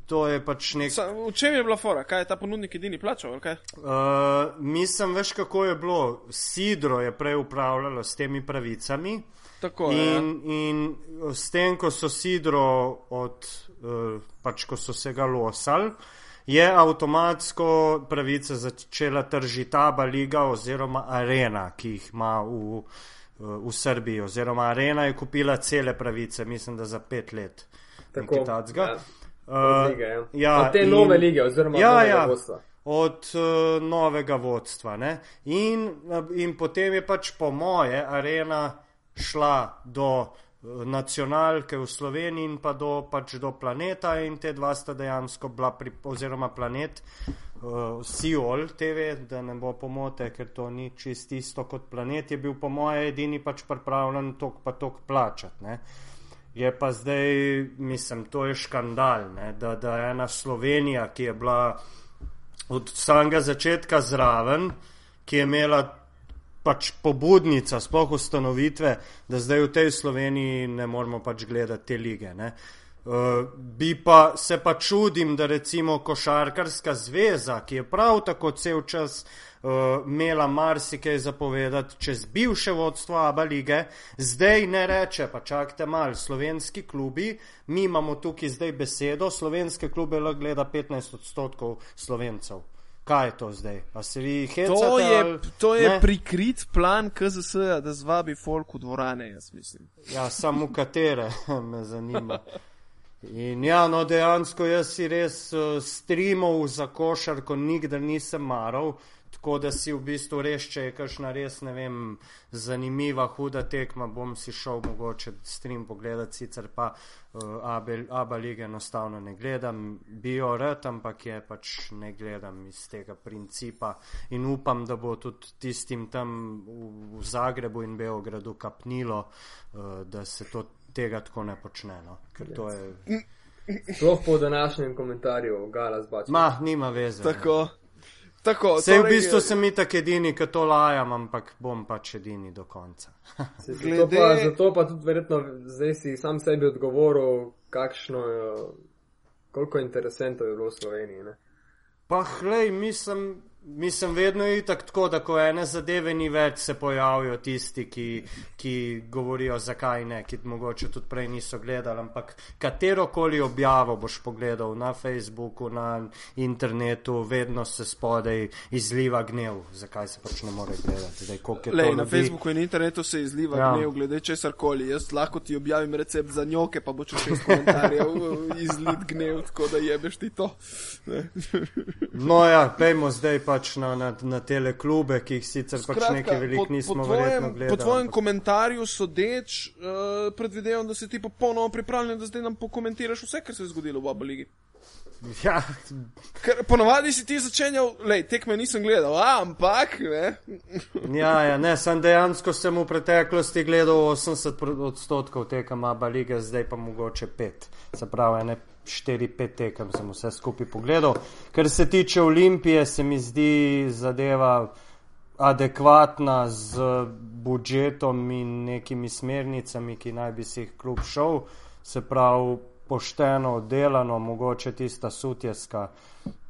to je pač nekaj. V čem je bila fora? Kaj je ta ponudnik edini plačal? Uh, mislim, veš, kako je bilo. Sidro je prej upravljalo s temi pravicami. Tako, in, ja. in s tem, ko so sidro od Eh, pač ko so se ga losali, je avtomatsko pravice začela tržiti Aba Liga oziroma Arena, ki jih ima v, eh, v Srbiji. Oziroma Arena je kupila cele pravice, mislim, da za pet let. Tako je. Ja. Uh, lige, ja. Ja, od te in, nove lige, oziroma ja, ja, vodstva. Od uh, novega vodstva. In, in potem je pač po moje arena šla do nacionalke v Sloveniji in pa do, pač do planeta in te dva sta dejansko bila, pri, oziroma planet, uh, Siol TV, da ne bo pomote, ker to ni čist isto kot planet, je bil po moje edini pač pripravljen tok pa tok plačati. Ne. Je pa zdaj, mislim, to je škandal, ne, da, da ena Slovenija, ki je bila od samega začetka zraven, ki je imela pač pobudnica, sploh ustanovitve, da zdaj v tej Sloveniji ne moramo pač gledati te lige. Uh, bi pa se pa čudim, da recimo Košarkarska zveza, ki je prav tako cel čas uh, imela marsikaj zapovedati čez bivše vodstvo Aba lige, zdaj ne reče, pa čakajte mal, slovenski klubi, mi imamo tukaj zdaj besedo, slovenske klube lahko gleda 15 odstotkov slovencev kaj je to zdaj? Se to je, ali, to je prikrit plan KZS, da zvabi folk v dvorane, jaz mislim. Ja, samo katere <laughs> me zanima. In ja, no dejansko jaz si res uh, streamal za košarko, nikdar nisem maral. Tako da si v bistvu res, če je kakšna res, ne vem, zanimiva, huda tekma, bom si šel mogoče stream pogledati, sicer pa uh, Aba lige enostavno ne gledam, bio rad, ampak je pač ne gledam iz tega principa in upam, da bo tudi tistim tam v, v Zagrebu in Beogradu kapnilo, uh, da se to tega tako ne počne. No? Ker to je. Sploh po današnjem komentarju, Gala zbača. Ma, nima veze. Tako. Ne. Tako, Vse torej, v bistvu sem mi tak edini, ki to lajam, ampak bom pač edini do konca. <laughs> Glede... zato, pa, zato pa tudi verjetno zdaj si sam sebi odgovoril, kakšno je, koliko interesentov je bilo v Sloveniji. Ne? Pa, hlej, mislim, Mislim, vedno je tako, da ko ene zadeve ni več, se pojavijo tisti, ki, ki govorijo, zakaj ne, ki mogoče tudi prej niso gledali. Ampak katero koli objavo boš pogledal na Facebooku, na internetu, vedno se spodaj izliva gnev, zakaj se pač ne more gledati. Daj, Lej, na Facebooku in internetu se izliva ja. gnev, glede česar koli. Jaz lahko ti objavim recept za njoke, pa bo če šest komentarjev <laughs> izlit gnev, tako da jebeš ti to. no ja, pejmo zdaj pač na, na, na tele klube, ki jih sicer pač Skratka, pač nekaj veliko nismo po tvojem, gledali. Po tvojem ampak... komentarju sodeč, uh, predvidevam, da si ti popolnoma pripravljen, da zdaj nam pokomentiraš vse, kar se je zgodilo v Abu Leiji. Ja. Ker ponovadi si ti začenjal, lej, tekme nisem gledal, a, ampak. Ne? ja, ja, ne, sem dejansko sem v preteklosti gledal 80 odstotkov tekem Abu Leiji, zdaj pa mogoče 5. Se pravi, ne 4-5 tekem sem vse skupaj pogledal. Kar se tiče Olimpije, se mi zdi zadeva adekvatna z budžetom in nekimi smernicami, ki naj bi si jih kljub šel, se pravi pošteno oddelano, mogoče tista sutjeska,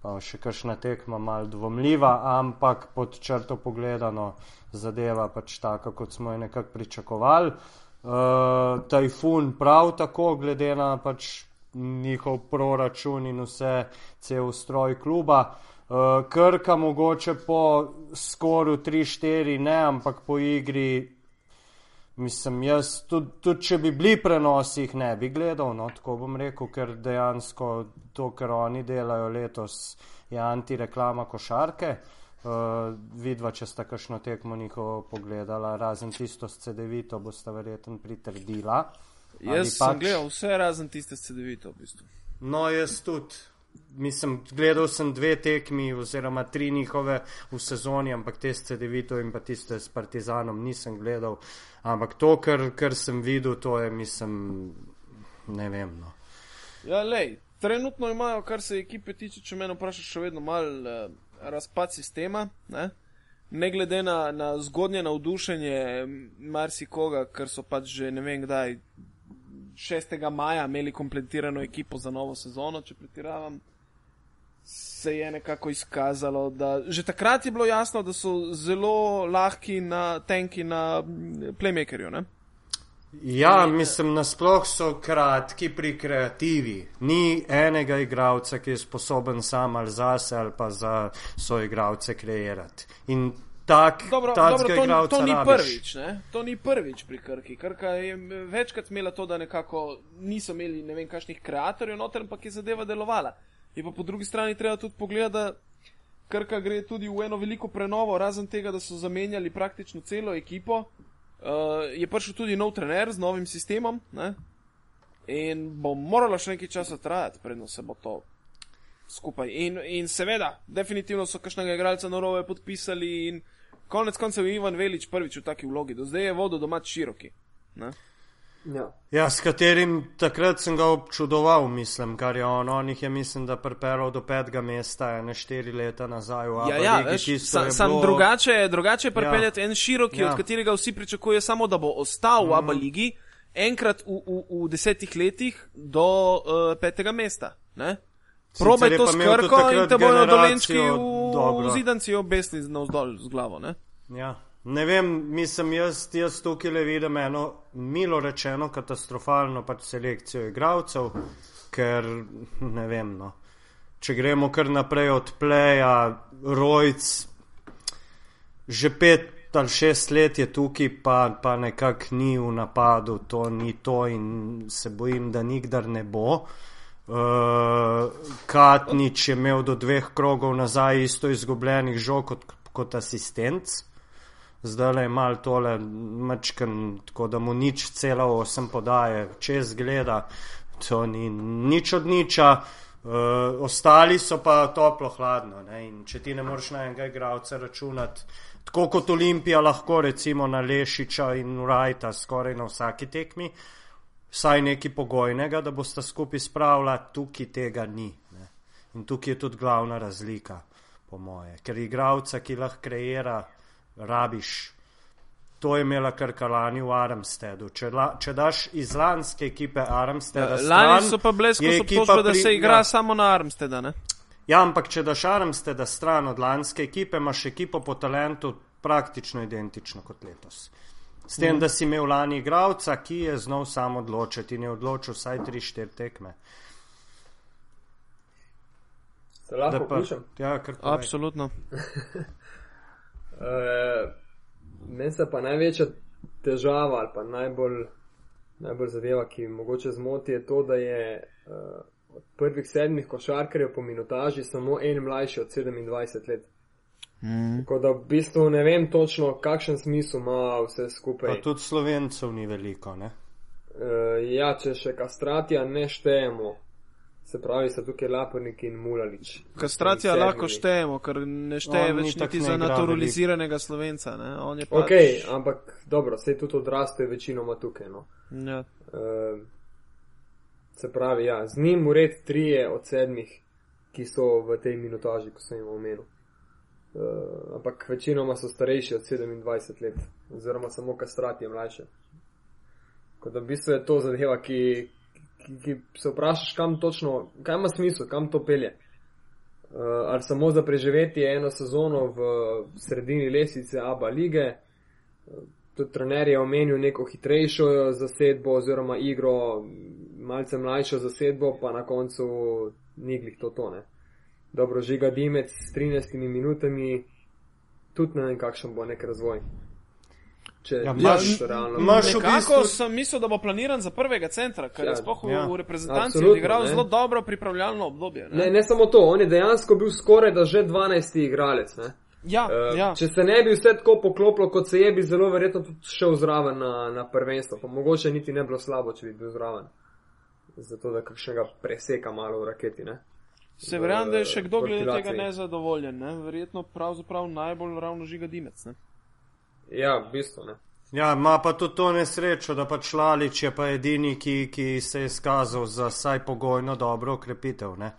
pa še kakšna tekma mal dvomljiva, ampak pod črto pogledano zadeva pač taka, kot smo jo nekako pričakovali. Uh, tajfun prav tako, glede na pač njihov proračun in vse, cel ustroj kluba. Uh, Krka mogoče po skoru 3-4 ne, ampak po igri, mislim, jaz tudi, tudi če bi bili prenosi, jih ne bi gledal, no, tako bom rekel, ker dejansko to, kar oni delajo letos, je antireklama košarke. Uh, vidva, če sta kakšno tekmo njihovo pogledala, razen tisto s CD-vito, boste verjetno pritrdila. Jaz pač... sem gledal vse razen tiste CD-vito, v bistvu. No, jaz tudi. Mislim, gledal sem dve tekmi, oziroma tri njihove v sezoni, ampak te s CD-vito in pa tiste s Partizanom nisem gledal. Ampak to, kar, kar sem videl, to je, mislim, ne vem. No. Ja, lej, trenutno imajo, kar se ekipe tiče, če me vprašaš, še vedno mal uh, razpad sistema. Ne? ne glede na, na zgodnje navdušenje marsikoga, ker so pač že ne vem kdaj 6. maja imeli kompletirano ekipo za novo sezono, če pretiravam, se je nekako izkazalo, da že takrat je bilo jasno, da so zelo lahki na tenki na playmakerju. Ne? Ja, mislim, nasploh so kratki pri kreativi. Ni enega igralca, ki je sposoben sam ali zase ali pa za svoje igralce kreirati. In tak, dobro, dobro, to, to ni rabiš. prvič, ne? to ni prvič pri Krki. Krka je večkrat imela to, da nekako niso imeli ne vem kakšnih kreatorjev noter, ampak je zadeva delovala. Je pa po drugi strani treba tudi pogledati, da Krka gre tudi v eno veliko prenovo, razen tega, da so zamenjali praktično celo ekipo. Uh, je prišel tudi nov trener z novim sistemom ne? in bo moralo še nekaj časa trajati, predno se bo to skupaj. In, in seveda, definitivno so kakšnega igralca na rove podpisali in konec koncev je Ivan Velič prvič v taki vlogi, do zdaj je vodo domač široki. Ja. ja, s katerim takrat sem ga občudoval, mislim, kar je on. On jih je, mislim, da pripeljal do petega mesta, ne štiri leta nazaj. Ja, ja, veš, sam, sam bilo... drugače, drugače pripeljati ja. en široki, ja. od katerega vsi pričakujejo samo, da bo ostal mm. v Abu Leiji enkrat v, v, v desetih letih do uh, petega mesta. Ne? Probaj to skrko in te bojo dolenčki v zidanci obesni na vzdolj z glavo. Ne? Ja. Ne vem, mislim, jaz, jaz tukaj le vidim eno milo rečeno katastrofalno pač selekcijo igralcev, ker ne vem, no. če gremo kar naprej od pleja, rojc, že pet ali šest let je tukaj, pa, pa nekako ni v napadu, to ni to in se bojim, da nikdar ne bo. Uh, Katnič je imel do dveh krogov nazaj isto izgubljenih žog kot, kot asistent, zdaj le mal tole mačken, tako da mu nič celo osem podaje, čez gleda, to ni nič od niča. Uh, ostali so pa toplo hladno ne? in če ti ne moreš na enega igralca računati, tako kot Olimpija lahko recimo na Lešiča in Rajta skoraj na vsaki tekmi, uh, vsaj nekaj pogojnega, da boste skupaj spravljali, tukaj tega ni. Ne. In tukaj je tudi glavna razlika, po moje. Ker igravca, ki lahko kreira, rabiš. To je imela krkalani v Armstedu. Če, la, če daš iz lanske ekipe Armsteda, ja, lani so pa blesko obtožbe, da se igra ja. samo na Armsteda, ne? Ja, ampak če daš Armsteda stran od lanske ekipe, imaš ekipo po talentu praktično identično kot letos. S tem, mm. da si imel lani igralca, ki je znal sam odločiti in je odločil vsaj 3-4 tekme. Se lahko vprašam? Ja, kar pa. Absolutno. uh, <laughs> Meni se pa največja težava ali pa najbolj, najbolj zadeva, ki mogoče zmoti, je to, da je uh, od prvih sedmih košarkarjev po minutaži samo en mlajši od 27 let. Mm. Tako da v bistvu ne vem točno, kakšen smisel ima vse skupaj. Pa tudi slovencev ni veliko, ne? Uh, ja, če še kastratija ne štejemo, se pravi, so tukaj laporniki in mulalič. Kastratija lahko štejemo, ker ne šteje več niti za naturaliziranega slovenca, ne? On je pač... Ok, ampak dobro, se tudi odraste večinoma tukaj, no. Ja. Uh, se pravi, ja, z njim ured trije od sedmih, ki so v tej minutaži, ko sem jim omenil. Uh, ampak večinoma so starejši od 27 let, oziroma samo kastrati je mlajše. Kot da v bistvu je to zadeva, ki, ki, ki se vprašaš, kam točno, kaj ima smisel, kam to pelje. Uh, ali samo za preživeti eno sezono v sredini lesice Abu lige. Uh, tudi trener je omenil neko hitrejšo zasedbo oziroma igro, malce mlajšo zasedbo, pa na koncu ni glih to tone dobro žiga dimec s 13 minutami, tudi ne vem, kakšen bo nek razvoj. Če ja, imaš realno. Imaš v bistvu... sem mislil, da bo planiran za prvega centra, ker ja, je spoh ja. v reprezentanci odigral zelo dobro pripravljalno obdobje. Ne? Ne, ne samo to, on je dejansko bil skoraj da že 12. igralec. Ne? Ja, uh, ja. Če se ne bi vse tako poklopilo, kot se je, bi zelo verjetno tudi šel zraven na, na prvenstvo. Pa mogoče niti ne bilo slabo, če bi bil zraven. zato da kakšnega preseka malo v raketi. Ne? Se verjamem, da je še kdo glede tega nezadovoljen, ne? verjetno pravzaprav najbolj ravno žiga dimec. Ne? Ja, v bistvu ne. Ja, ima pa tudi to nesrečo, da pač Lalič je pa edini, ki, ki se je izkazal za saj pogojno dobro ukrepitev. Ne?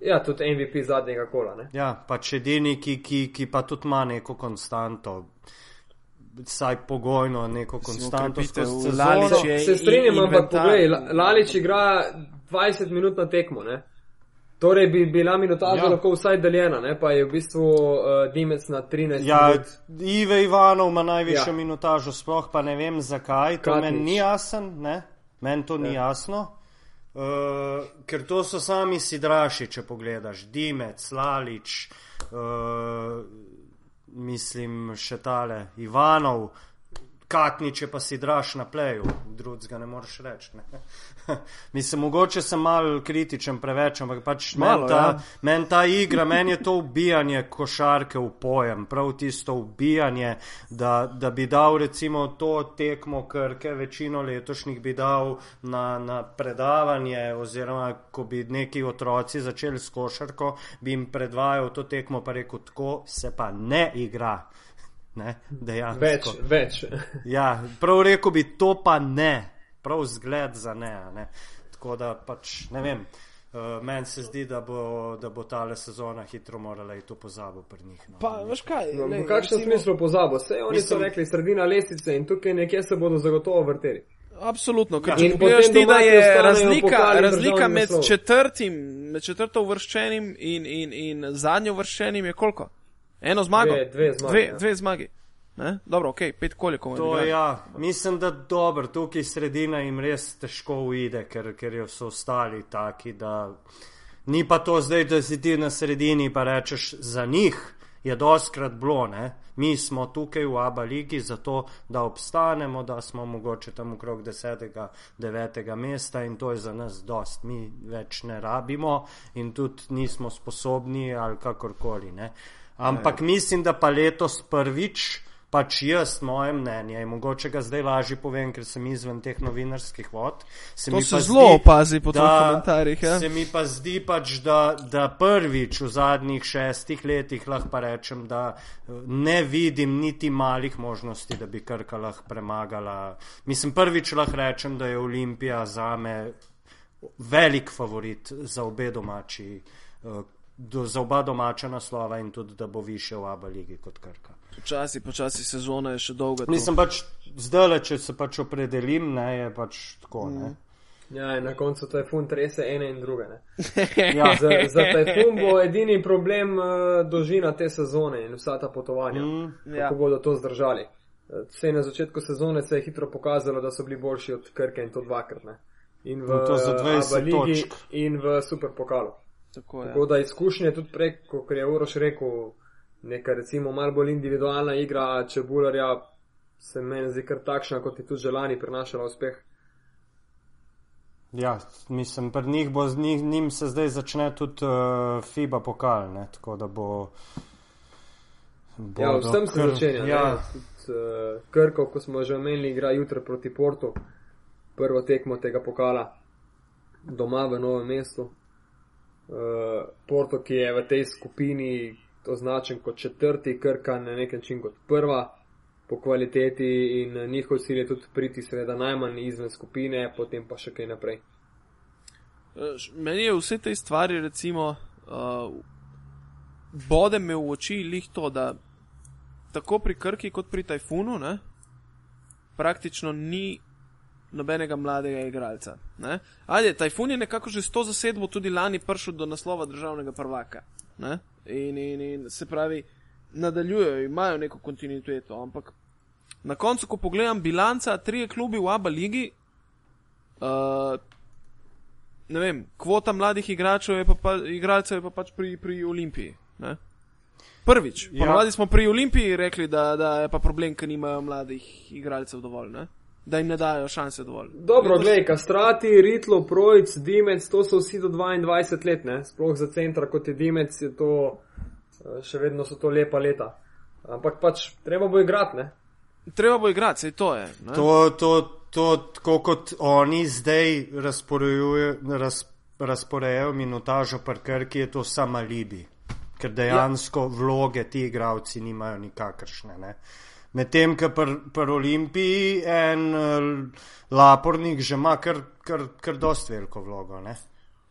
Ja, tudi MVP zadnjega kola. Ne? Ja, pač edini, ki, ki, ki pa tudi ima neko konstanto vsaj pogojno neko konstanto skozi sezono. Se strinjam, ampak poglej, Lalič igra 20 minut na tekmo, ne? Torej bi bila minutaža ja. lahko vsaj deljena, ne? pa je v bistvu uh, Dimec na 13 ja, minut. Ive Ivanov ima najvišjo ja. minutažo, sploh pa ne vem zakaj, to meni ni jasen, ne? Meni to ni ja. jasno. Uh, ker to so sami sidraši, če pogledaš, Dimec, Lalič, uh, mislim, še tale Ivanov, Katniče pa si draž na pleju, drugega ne moreš reči. <laughs> Mislim, mogoče sem mal kritičen preveč, ampak pač meni ta, ja. men ta igra, meni je to ubijanje košarke v pojem, prav tisto ubijanje, da, da bi dal recimo to tekmo, ker večino letošnjih bi dal na, na predavanje, oziroma ko bi neki otroci začeli s košarko, bi jim predvajal to tekmo, pa rekel, tako se pa ne igra. Ne, več, več. <laughs> ja, prav rekel bi, to pa ne, prav zgled za ne. ne. Tako da pač ne vem. Uh, Meni se zdi, da bo, da bo ta sezona hitro morala iti v pozabo pri njih. No. Pa, veš kaj? No, v kakšnem smislu pozabo? Vse oni mislim, so rekli, sredina lesice in tukaj nekje se bodo zagotovo vrteli. Absolutno, ker če pogledaš ti, da je razlika, razlika med, četrtim, med četrto uvrščenim in, in, in zadnjo uvrščenim je koliko? Eno zmago? Dve, dve zmagi. Dve, ja. dve zmagi. Ne? Dobro, ok, pet koliko. To, ja, mislim, da dobro, tukaj sredina jim res težko uide, ker, ker so ostali taki, da ni pa to zdaj, da si ti na sredini pa rečeš za njih. Je doskrat bilo, ne? mi smo tukaj v Abu Leiji zato, da obstanemo, da smo mogoče tam okrog 10. 9. mesta in to je za nas dost. Mi več ne rabimo in tudi nismo sposobni ali kakorkoli. Ne? Ampak ja. mislim, da pa letos prvič, pač jaz, moje mnenje, in mogoče ga zdaj lažje povem, ker sem izven teh novinarskih vod. Se to se zelo opazi po tvojih komentarjih. Ja? Se mi pa zdi pač, da, da prvič v zadnjih šestih letih lahko pa rečem, da eh, ne vidim niti malih možnosti, da bi Krka lahko premagala. Mislim, prvič lahko rečem, da je Olimpija za me velik favorit za obe domači. Do, za oba domača naslova in tudi, da bo više v Abu Leiji kot Krka. Počasi, počasi sezona je še dolga. Mislim pač, zdaj, če se pač opredelim, ne, je pač tako. Mm. Ja, na koncu to je fun trese ene in druge. <laughs> ja. Za, za tajfun bo edini problem uh, dolžina te sezone in vsa ta potovanja, mm, kako ja. bodo to zdržali. Vse na začetku sezone se je hitro pokazalo, da so bili boljši od Krke in to dvakrat. Ne. In v Abu Leiji in v Super pokalu. Tako, ja. Tako da izkušnje tudi preko, kot je Uroš rekel, neka recimo malo bolj individualna igra čebularja, se meni zdi kar takšna, kot je tudi želani prinašala uspeh. Ja, mislim, pri njih bo z njih, njim se zdaj začne tudi uh, FIBA pokal, ne? tako da bo. bo ja, vsem se začenja. Ja. Uh, Krko, ko smo že omenili, igra jutro proti Portu, prvo tekmo tega pokala, doma v novem mestu. Eh, Porto, ki je v tej skupini označen kot četrti, krka na nek način kot prva po kvaliteti in njihov cilj je tudi priti, seveda, najmanj izven skupine, potem pa še kaj naprej. Eh, meni je vse te stvari, recimo, uh, bode me v oči lih to, da tako pri Krki kot pri Tajfunu, ne, praktično ni nobenega mladega igralca. Ali je Tajfun je nekako že s to zasedbo tudi lani prišel do naslova državnega prvaka. In, in, in se pravi, nadaljujejo, imajo neko kontinuiteto. Ampak na koncu, ko pogledam bilanca, tri klubi v Abu Leiji, uh, ne vem, kvota mladih igračev je pa, pa, igralcev je pa pač pri, pri Olimpiji. Ne? Prvič, ja. ponovadi smo pri Olimpiji rekli, da, da je pa problem, ker nimajo mladih igralcev dovolj. Ne? Da jim ne dajo šanse dovolj. Dobro, gledaj, kastrati, ritlo, projc, dimec, to so vsi do 22 let, ne? sploh za centra kot je dimec, je to eh, še vedno so to lepa leta. Ampak pač treba bo igrati, ne? Treba bo igrati, sej to je. To, to, to, tako kot oni zdaj razporejajo minutažo parkrki, je to samo alibi. Ker dejansko ja. vloge ti igravci nimajo nikakršne. Ne? Medtem, ko pri pr Olimpiji en uh, lapornik že ima kar, kar, kar dost veliko vlogo. Ne?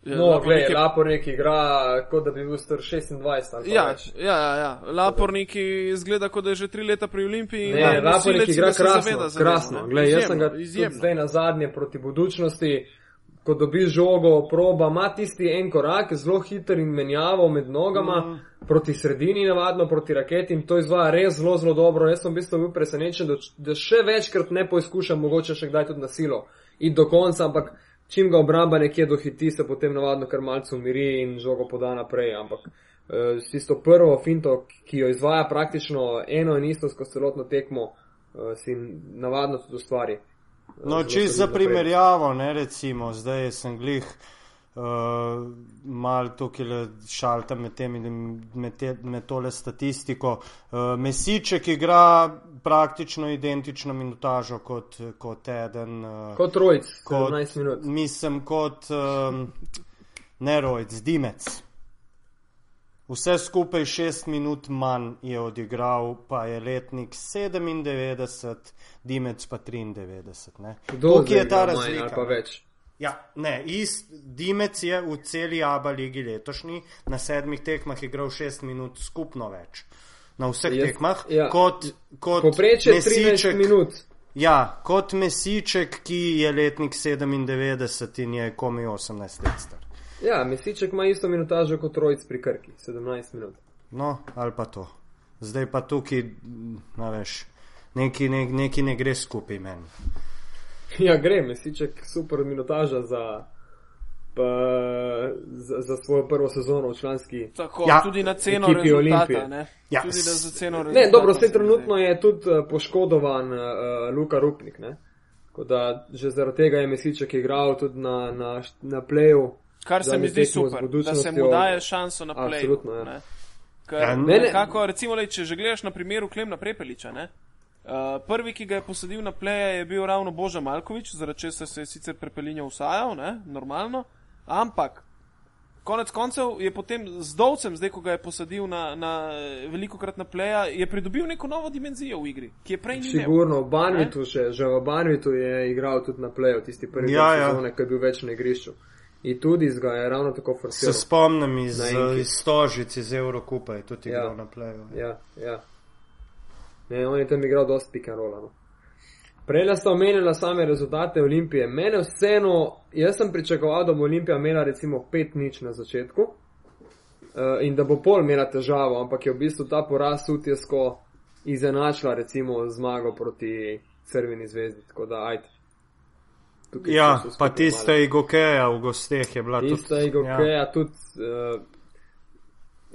No, gledaj, je... Lapornik igra, kot da bi bil star 26. Ja, ja, ja, ja. Lapornik izgleda, kot da je že tri leta pri Olimpiji. Ne, ja, Lapornik igra krasno. krasno. Gledaj, jaz sem ga zdaj na zadnje proti budučnosti, ko dobiš žogo, proba, ima tisti en korak, zelo hiter in menjavo med nogama, mm. proti sredini, navadno proti raketi in to izvaja res zelo, zelo dobro. Jaz sem v bistvu bil presenečen, da, da še večkrat ne poizkušam, mogoče še kdaj tudi na silo. In do konca, ampak čim ga obramba nekje dohiti, se potem navadno kar malce umiri in žogo poda naprej. Ampak uh, s tisto prvo finto, ki jo izvaja praktično eno in isto skozi celotno tekmo, uh, si navadno tudi ustvari. No, čisto za primerjavo, ne recimo, zdaj sem glih uh, mal tukaj šalta med temi, med, te, med tole statistiko. Uh, Mesiček igra praktično identično minutažo kot, kot eden. Uh, kot Rojc, kot 15 minut. Mislim, kot um, ne Rojc, Dimec. Vse skupaj šest minut manj je odigral, pa je letnik 97, Dimec pa 93. Kdo je ta razlika? Ja, ne, ist, Dimec je v celi Aba ligi letošnji, na sedmih tekmah igral šest minut skupno več. Na vseh Jaz, tekmah, ja. kot, kot Popreče mesiček. minut. Ja, kot mesiček, ki je letnik 97 in je komi 18 let star. Ja, mesiček ima isto minutažo kot trojc pri Krki, 17 minut. No, ali pa to. Zdaj pa tukaj, na veš, neki ne, neki ne gre skupaj meni. Ja, gre, mesiček, super minutaža za, pa, za, za svojo prvo sezono v članski. Tako, ja, tudi na ceno Olimpije. Ne, ja. tudi za ceno ne dobro, vse trenutno je tudi uh, poškodovan uh, Luka Rupnik. Ne? Da, že zaradi tega je mesiček igral tudi na, na, na pleju. Kar se mi zdi super, da se mu daje šanso na pleju. Absolutno. Ja. Ker, ja, nekako, recimo, le, če že gledaš na primeru Klemna Prepeliča, ne? Uh, prvi, ki ga je posadil na pleje, je bil ravno Boža Malkovič, zaradi česar se je sicer prepelinjo usajal, ne, normalno. Ampak, konec koncev je potem z Dovcem, zdaj ko ga je posadil na, na veliko krat na pleja, je pridobil neko novo dimenzijo v igri, ki je prej ni. Sigurno, v Banvitu še, že v Banvitu je igral tudi na pleju, tisti prvi ja, ja. sezone, ki je bil več na igrišču. In tudi z ga je ravno tako forsiral. Se spomnim iz, iz Stožic, iz Eurokupa, je tudi ja. igral na pleju. Ja, ja. Ne, on je tam igral dosti pikanrola. No. Prej sta omenila same rezultate Olimpije. Mene vseeno, jaz sem pričakoval, da bo Olimpija imela recimo 5 nič na začetku uh, in da bo pol imela težavo, ampak je v bistvu ta poraz utjesko izenačila recimo zmago proti Crveni zvezdi. Tako da, ajde. Ja, pa tista Igokeja v gosteh je bila tudi. Tista Igokeja ja. tudi. Uh,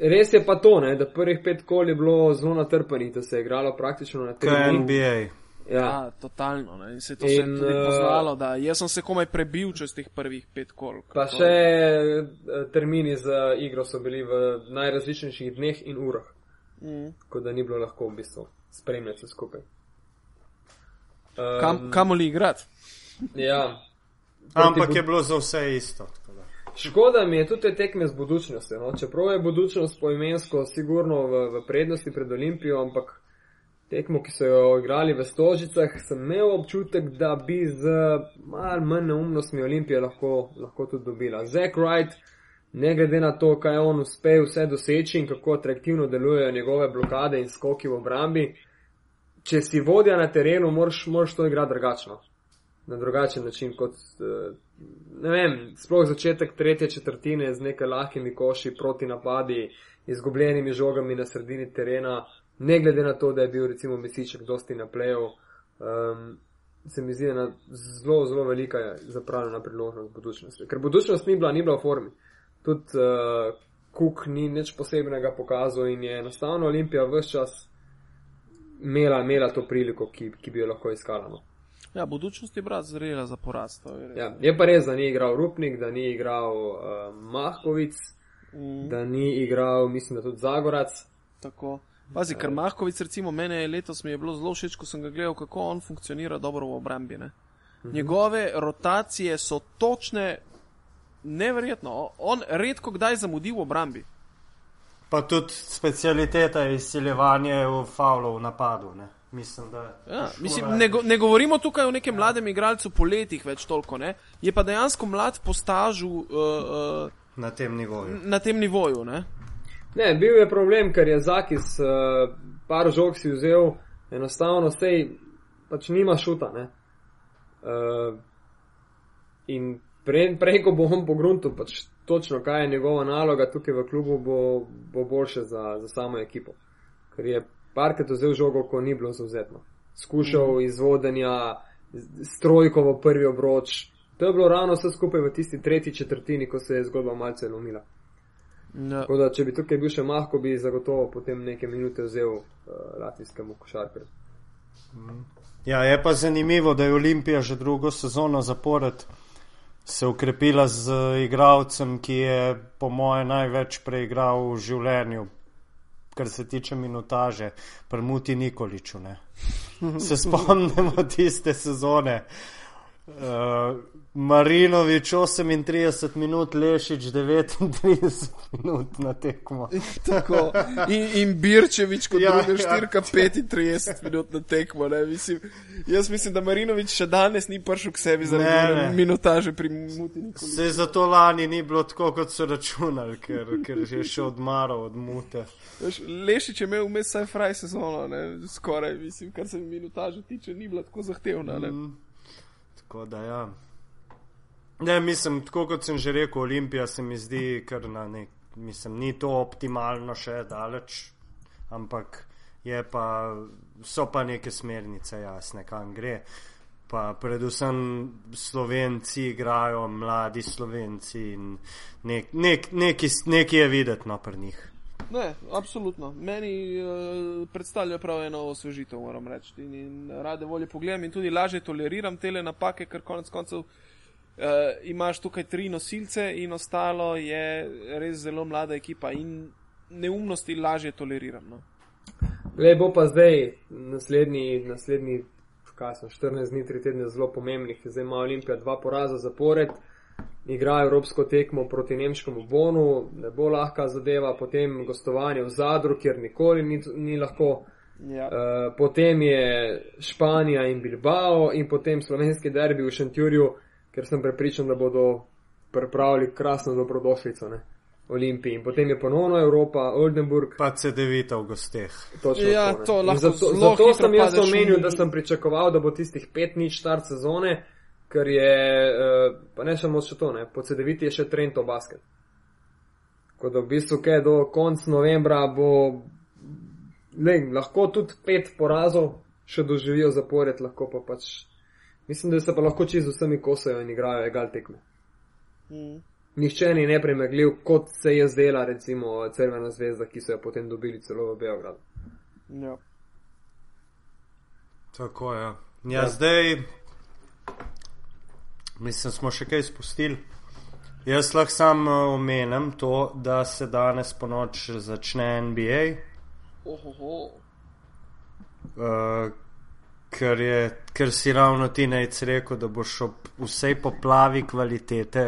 Res je pa to, ne, da prvih pet kol je bilo zelo natrpanih, da se je igralo praktično na tem. NBA. Ja. ja, totalno. Ne. In se je to in, tudi uh, poznalo, da jaz sem se komaj prebil čez teh prvih pet kol. Pa še uh, termini za igro so bili v najrazličnejših dneh in urah. Mm. Tako da ni bilo lahko v bistvu spremljati vse skupaj. Um, Kam, kamoli igrati? Ja. Ampak je bilo za vse isto. Škoda mi je tudi te tekme z budučnostjo. No? Čeprav je budučnost poimensko sigurno v, v prednosti pred Olimpijo, ampak tekmo, ki so jo igrali v Stožicah, sem imel občutek, da bi z malo manj neumnostmi Olimpije lahko, lahko tudi dobila. Zack Wright, ne glede na to, kaj on uspe vse doseči in kako atraktivno delujejo njegove blokade in skoki v obrambi, če si vodja na terenu, moraš, moraš to igrati drugačno. Na drugačen način kot. Uh, ne vem, sploh začetek tretje četrtine z nekaj lahkimi koši proti napadi, izgubljenimi žogami na sredini terena, ne glede na to, da je bil recimo Mesiček dosti na pleju, um, se mi zdi ena zelo, zelo velika zapravljena priložnost budučnosti. Ker budučnost ni bila, ni bila v formi. Tudi uh, Kuk ni nič posebnega pokazal in je enostavno Olimpija vse čas imela, imela to priliko, ki, ki bi jo lahko iskala. No. Ja, budučnost je bila zrela za porast. Je, ja, je pa res, da ni igral Rupnik, da ni igral uh, Mahkovic, mm. da ni igral, mislim, da tudi Zagorac. Tako. Pazi, ker Mahkovic, recimo, mene letos mi je bilo zelo všeč, ko sem ga gledal, kako on funkcionira dobro v obrambi. Ne? Mhm. Njegove rotacije so točne, neverjetno. On redko kdaj zamudi v obrambi. Pa tudi specialiteta je izsiljevanje v faulu v napadu. Ne? Mislim, da ja, mislim, ne, go, ne govorimo tukaj o nekem mladem igralcu po letih več toliko, ne? je pa dejansko mlad po stažu uh, uh, na tem nivoju. Na tem nivoju ne? ne, bil je problem, ker je Zakis uh, par žog si vzel, enostavno sej pač nima šuta. Uh, in prej, prej, ko bo on po gruntu, pač točno kaj je njegova naloga tukaj v klubu, bo, bo boljše za, za samo ekipo. Ker je parkrat vzel žogo, ko ni bilo zauzetno. Skušal mm. izvodenja, strojkovo prvi obroč. To je bilo ravno vse skupaj v tisti tretji četrtini, ko se je zgodba malce lomila. No. Da, če bi tukaj bil še mahko, bi zagotovo potem nekaj minute vzel uh, latvijskemu košarkarju. Mm. Ja, je pa zanimivo, da je Olimpija že drugo sezono zapored se ukrepila z igralcem, ki je po moje največ preigral v življenju, kar se tiče minutaže, prmuti Nikoliču. Ne. Se spomnimo tiste sezone. Uh, Marinovič 38 minut, Lešič 39 <laughs> minut na tekmo. <laughs> in, in Birčevič kot ja, druga štirka ja. 35 minut na tekmo. Mislim, jaz mislim, da Marinovič še danes ni prišel k sebi zaradi minutaže pri Mutini. Se zato lani ni bilo tako, kot so računali, ker, ker je še odmaral od Mute. Lešič je imel vmes vsaj fraj sezono, ne? skoraj, mislim, kar se minutaže tiče, ni bila tako zahtevna. Mm, tako da ja. Ne, mislim, tako kot sem že rekel, Olimpija se mi zdi, ker na nek, mislim, ni to optimalno še daleč, ampak je pa, so pa neke smernice jasne, kam gre. Pa predvsem slovenci igrajo, mladi slovenci in nek, nek, neki, neki je videti no pri njih. Ne, absolutno. Meni uh, predstavlja prav eno osvežitev, moram reči. In, in rade volje pogledam in tudi lažje toleriram te napake, ker konec koncev uh, imaš tukaj tri nosilce in ostalo je res zelo mlada ekipa in neumnosti lažje toleriram. No. Le bo pa zdaj naslednji, naslednji so, 14 dni, 3 tedne zelo pomembnih. Zdaj ima Olimpija dva poraza zapored, igra evropsko tekmo proti nemškemu bonu, ne bo lahka zadeva, potem gostovanje v Zadru, kjer nikoli ni, ni lahko. Ja. Uh, potem je Španija in Bilbao, in potem slovenski derbi v Šentjurju, ker sem prepričan, da bodo pripravili krasno dobrodošlico ne? Olimpiji. In potem je ponovno Evropa, Oldenburg. Pa CD9 v gosteh. Točno ja, to, to lahko. Zato, zato sem jaz omenil, da sem pričakoval, da bo tistih pet nič start sezone, ker je, uh, pa ne samo še to, ne? po CD9 je še Trento basket. Ko da v bistvu, kaj do konca novembra bo, ne, lahko tudi pet porazov še doživijo zapored, lahko pa pač Mislim, da se pa lahko čez vsemi kosajo in igrajo egal tekme. Mm. Nihče ni nepremagljiv, kot se je zdela, recimo, Crvena zvezda, ki so jo potem dobili celo v Beogradu. Ja. Tako je. Ja. ja, zdaj, mislim, smo še kaj spustili. Jaz lahko sam eh, omenem to, da se danes po noč začne NBA. Ohoho. Uh, ker, je, ker si ravno ti najc rekel, da boš ob vsej poplavi kvalitete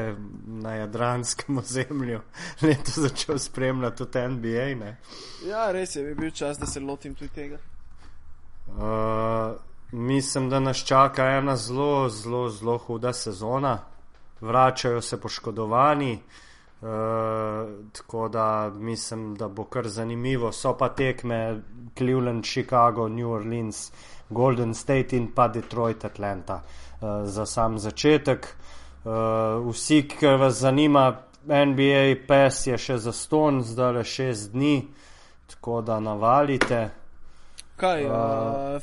na jadranskem <laughs> ozemlju leto začel spremljati tudi NBA. Ne? Ja, res je, bi bil čas, da se lotim tudi tega. Uh, mislim, da nas čaka ena zelo, zelo, zelo huda sezona. Vračajo se poškodovani, uh, tako da mislim, da bo kar zanimivo. So pa tekme Cleveland, Chicago, New Orleans, Golden State in pa Detroit, Atlanta uh, za sam začetek. Uh, vsi, ki vas zanima, NBA PES je še za ston, zdaj le šest dni, tako da navalite. Kaj, uh,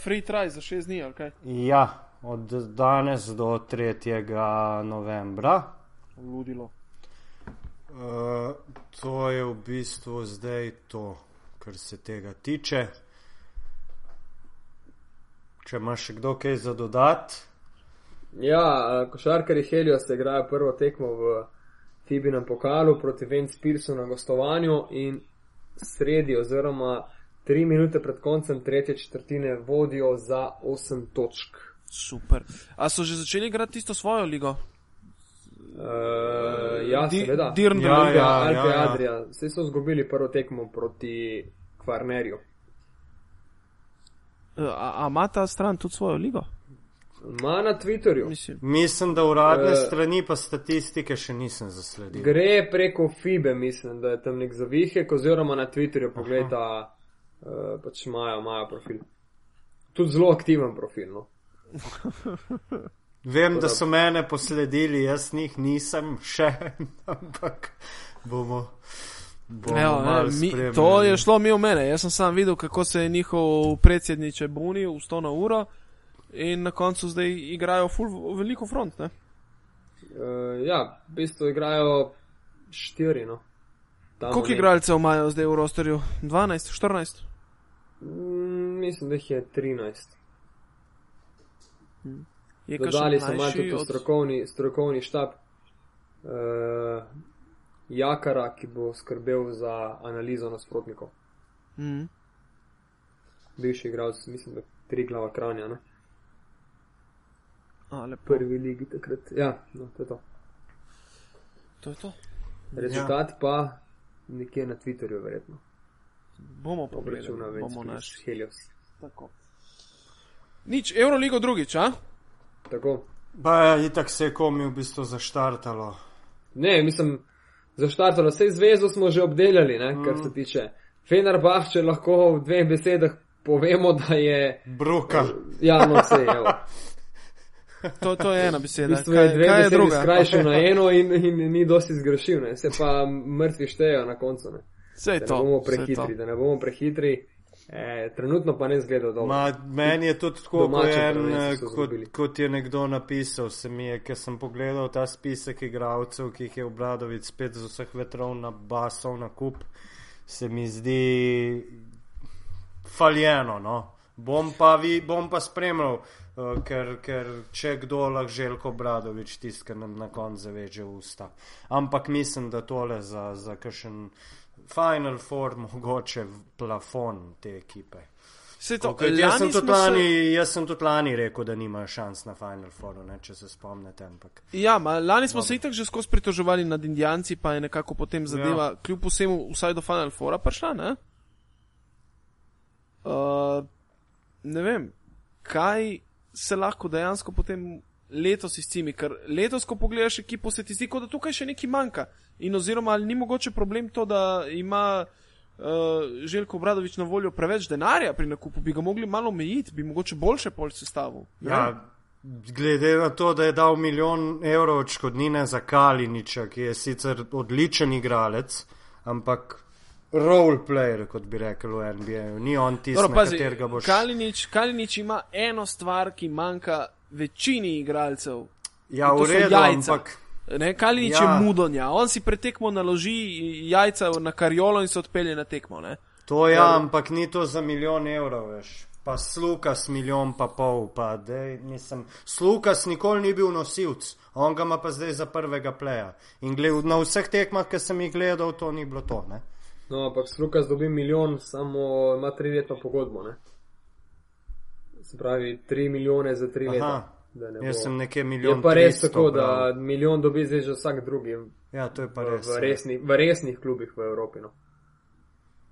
free try za šest dni, ali kaj? Ja, od danes do 3. novembra. Ludilo. Uh, to je v bistvu zdaj to, kar se tega tiče če imaš še kdo kaj za dodat. Ja, košarkari Helios se igrajo prvo tekmo v Fibinem pokalu proti Vence Pearsu na gostovanju in sredi oziroma tri minute pred koncem tretje četrtine vodijo za 8 točk. Super. A so že začeli igrati tisto svojo ligo? Uh, ja, Di, seveda. Dirn, ja, Liga, ja, Alpe ja, ja. Adria. Vse so zgubili prvo tekmo proti Kvarnerju. Eh, a ima ta stran tudi svojo ligo? Ma na Twitterju. Mislim. mislim, da uradne uh, strani pa statistike še nisem zasledil. Gre preko FIBE, mislim, da je tam nek zavihek, oziroma na Twitterju pogleda, uh, pač imajo, imajo profil. Tudi zelo aktiven profil. No. <laughs> Vem, da so mene posledili, jaz njih nisem še, <laughs> ampak bomo. Evo, ne, mi, to je šlo mi v mene. Jaz sem sam videl, kako se je njihov predsedniče bunil v 100 na uro in na koncu zdaj igrajo full, veliko front. Uh, ja, v bistvu igrajo štiri. No. Koliko igralcev imajo zdaj v rosterju? 12, 14? Mm, mislim, da jih je 13. Hmm. Dodali so malo tudi od... strokovni, strokovni štab. Uh, Jakara, ki bo skrbel za analizo nasprotnikov. Mm. Bivši igralec, mislim, da tri glava kranja. Ne? Ali prvi ligi takrat. Ja, no, to je to. To je to. Rezultat ja. pa nekje na Twitterju, verjetno. Bomo pogledali, bomo našli Helios. Tako. Nič, Euroligo drugič, a? Tako. Je itak se komi v bistvu zaštartalo. Ne, mislim, zaštartalo. Vse zvezo smo že obdelali, ne, mm. kar se tiče. Fener Bah, če lahko v dveh besedah povemo, da je. Bruka. Ja, no, vse <laughs> je. To, to je ena beseda. V kaj, je dve kaj je druga? Skrajšal na eno in, in, in ni dosti zgrešil, ne. se pa mrtvi štejejo na koncu. Ne. Vse je to. Da ne bomo prehitri, da ne bomo prehitri. E, trenutno pa ne zgleda dobro. Ma, meni je tudi tako, kot je, kot, kot je nekdo napisal, se mi je, ker sem pogledal ta spisek igralcev, ki jih je Obradovic spet z vseh vetrov na basov na kup, se mi zdi faljeno. No? Bom, pa vi, bom pa spremljal, uh, ker, ker če kdo lahko želko Obradovič tiska nam na koncu zaveže usta. Ampak mislim, da tole za, za kakšen. Final Four, mogoče plafon te ekipe. To, okay, jaz, sem lani, se... jaz sem tudi lani rekel, da nima šans na Final Four, ne, če se spomnite. Ampak... Ja, ma, lani smo Dobre. se itak že skozi pritoževali nad Indijanci, pa je nekako potem zadeva, ja. kljub vsemu, vsaj do Final Foura prišla. Ne? Uh, ne vem, kaj se lahko dejansko potem letos izcimi, ker letos, ko pogledaš ekipo, se ti zdi, da tukaj še nekaj manjka. In oziroma, ali ni mogoče problem to, da ima uh, Željko Bradovič na voljo preveč denarja pri nakupu, bi ga mogli malo omejiti, bi mogoče boljše pol sestavil. Ja, glede na to, da je dal milijon evrov odškodnine za Kaliniča, ki je sicer odličen igralec, ampak. Roleplayer, kot bi rekel v NBA, ni on tisti, ki ga boš. Kalinič, Kalinič ima eno stvar, ki manjka večini igralcev. Ja, v redu, ampak. Ne, Kalinič ja. je mudonja, on si pretekmo naloži jajca na karjolo in se odpelje na tekmo. Ne? To je, ja, ampak ni to za milijon evrov, veš. Pa slukas milijon pa pol, pa dej, mislim. Slukas nikoli ni bil nosilc, on ga ima pa zdaj za prvega pleja. In gled, na vseh tekmah, ki sem jih gledal, to ni bilo to, ne. No, ampak slukas dobi milijon, samo ima tri leta pogodbo, ne. Se pravi, tri milijone za tri Aha. leta. Jaz sem nekje milijon. Je pa res tako, da milijon dobi zdaj že vsak drugi. Ja, to je pa res. V, v, resni, v resnih klubih v Evropi. No.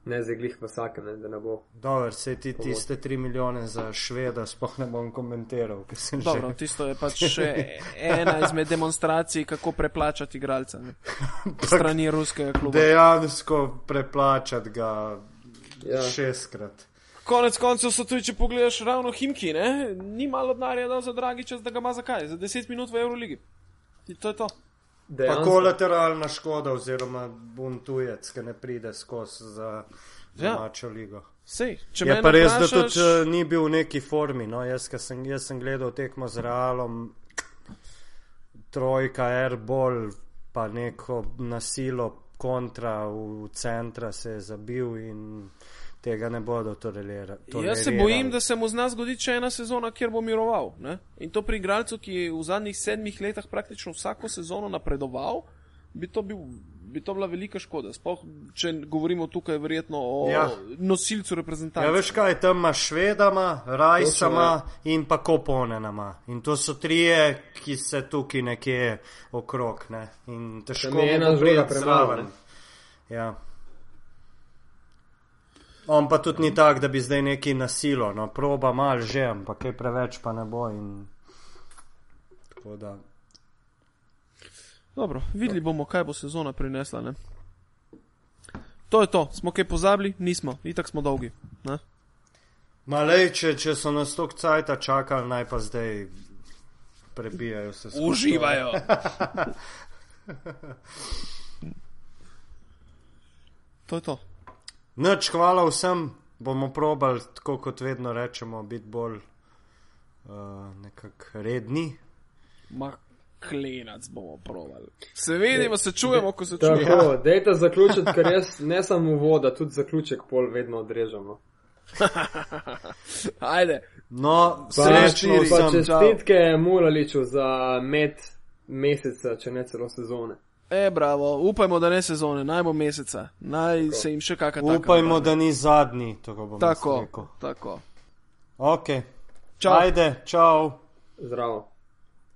Ne za glih v vsakem, ne, da ne bo. Dobro, se ti tiste tri milijone za šveda, spoh ne bom komentiral. Dobro, že... tisto je pač <laughs> še ena izmed demonstracij, kako preplačati igralca. <laughs> Strani ruskega kluba. Dejansko preplačati ga ja. šestkrat. Konec koncev so tudi, če pogledaš, ravno Himki, ne? ni malo denarja dal za dragi čas, da ga ima zakaj, za 10 minut v Euroligi. In to je to. Pa kolateralna škoda, oziroma bun tujec, ki ne pride skozi za domačo ja. ligo. Sej, je pa res, vprašaš... da tudi uh, ni bil v neki formi. No? Jaz, sem, jaz sem gledal tekmo z Realom, trojka, airball, pa neko nasilo kontra v centra se je zabil in tega ne bodo tolerirali. Jaz se bojim, da se mu zna zgoditi še ena sezona, kjer bo miroval. Ne? In to pri igralcu, ki je v zadnjih sedmih letih praktično vsako sezono napredoval, bi to bil, bi to bila velika škoda. Spoh, če govorimo tukaj verjetno o ja. nosilcu reprezentantov. Ja, veš kaj, tam imaš švedama, rajsama in pa koponenama. In to so trije, ki se tukaj nekje okrog. Ne? In težko je ena druga premalo. Ja. On pa tudi ni tak, da bi zdaj neki nasilo, no, proba mal že, ampak kaj preveč pa ne bo. In... Tako da. Dobro, videli bomo, kaj bo sezona prinesla. Ne? To je to, smo kaj pozabili, nismo, itak smo dolgi. Malej, če, če so nas tok cajta čakali, naj pa zdaj prebijajo se. Uživajo. <laughs> to je to. Noč, hvala vsem, bomo probali, tako kot vedno rečemo, biti bolj uh, nekako redni. Ma, klenac bomo provali. Se vidimo, se čujemo, ko se čujemo. Tako, <laughs> ja. dajte zaključiti, ker jaz ne samo voda, tudi zaključek pol vedno odrežemo. <laughs> Ajde. No, srečno pa čestitke Mulaliču za med meseca, če ne celo sezone. E, bravo, upajmo, da ne sezone, naj bo meseca, naj tako. se jim še kakšna taka. Upajmo, da ni zadnji, tako bom tako. Tako. Ok. Čau. Ajde, čau. Zdravo.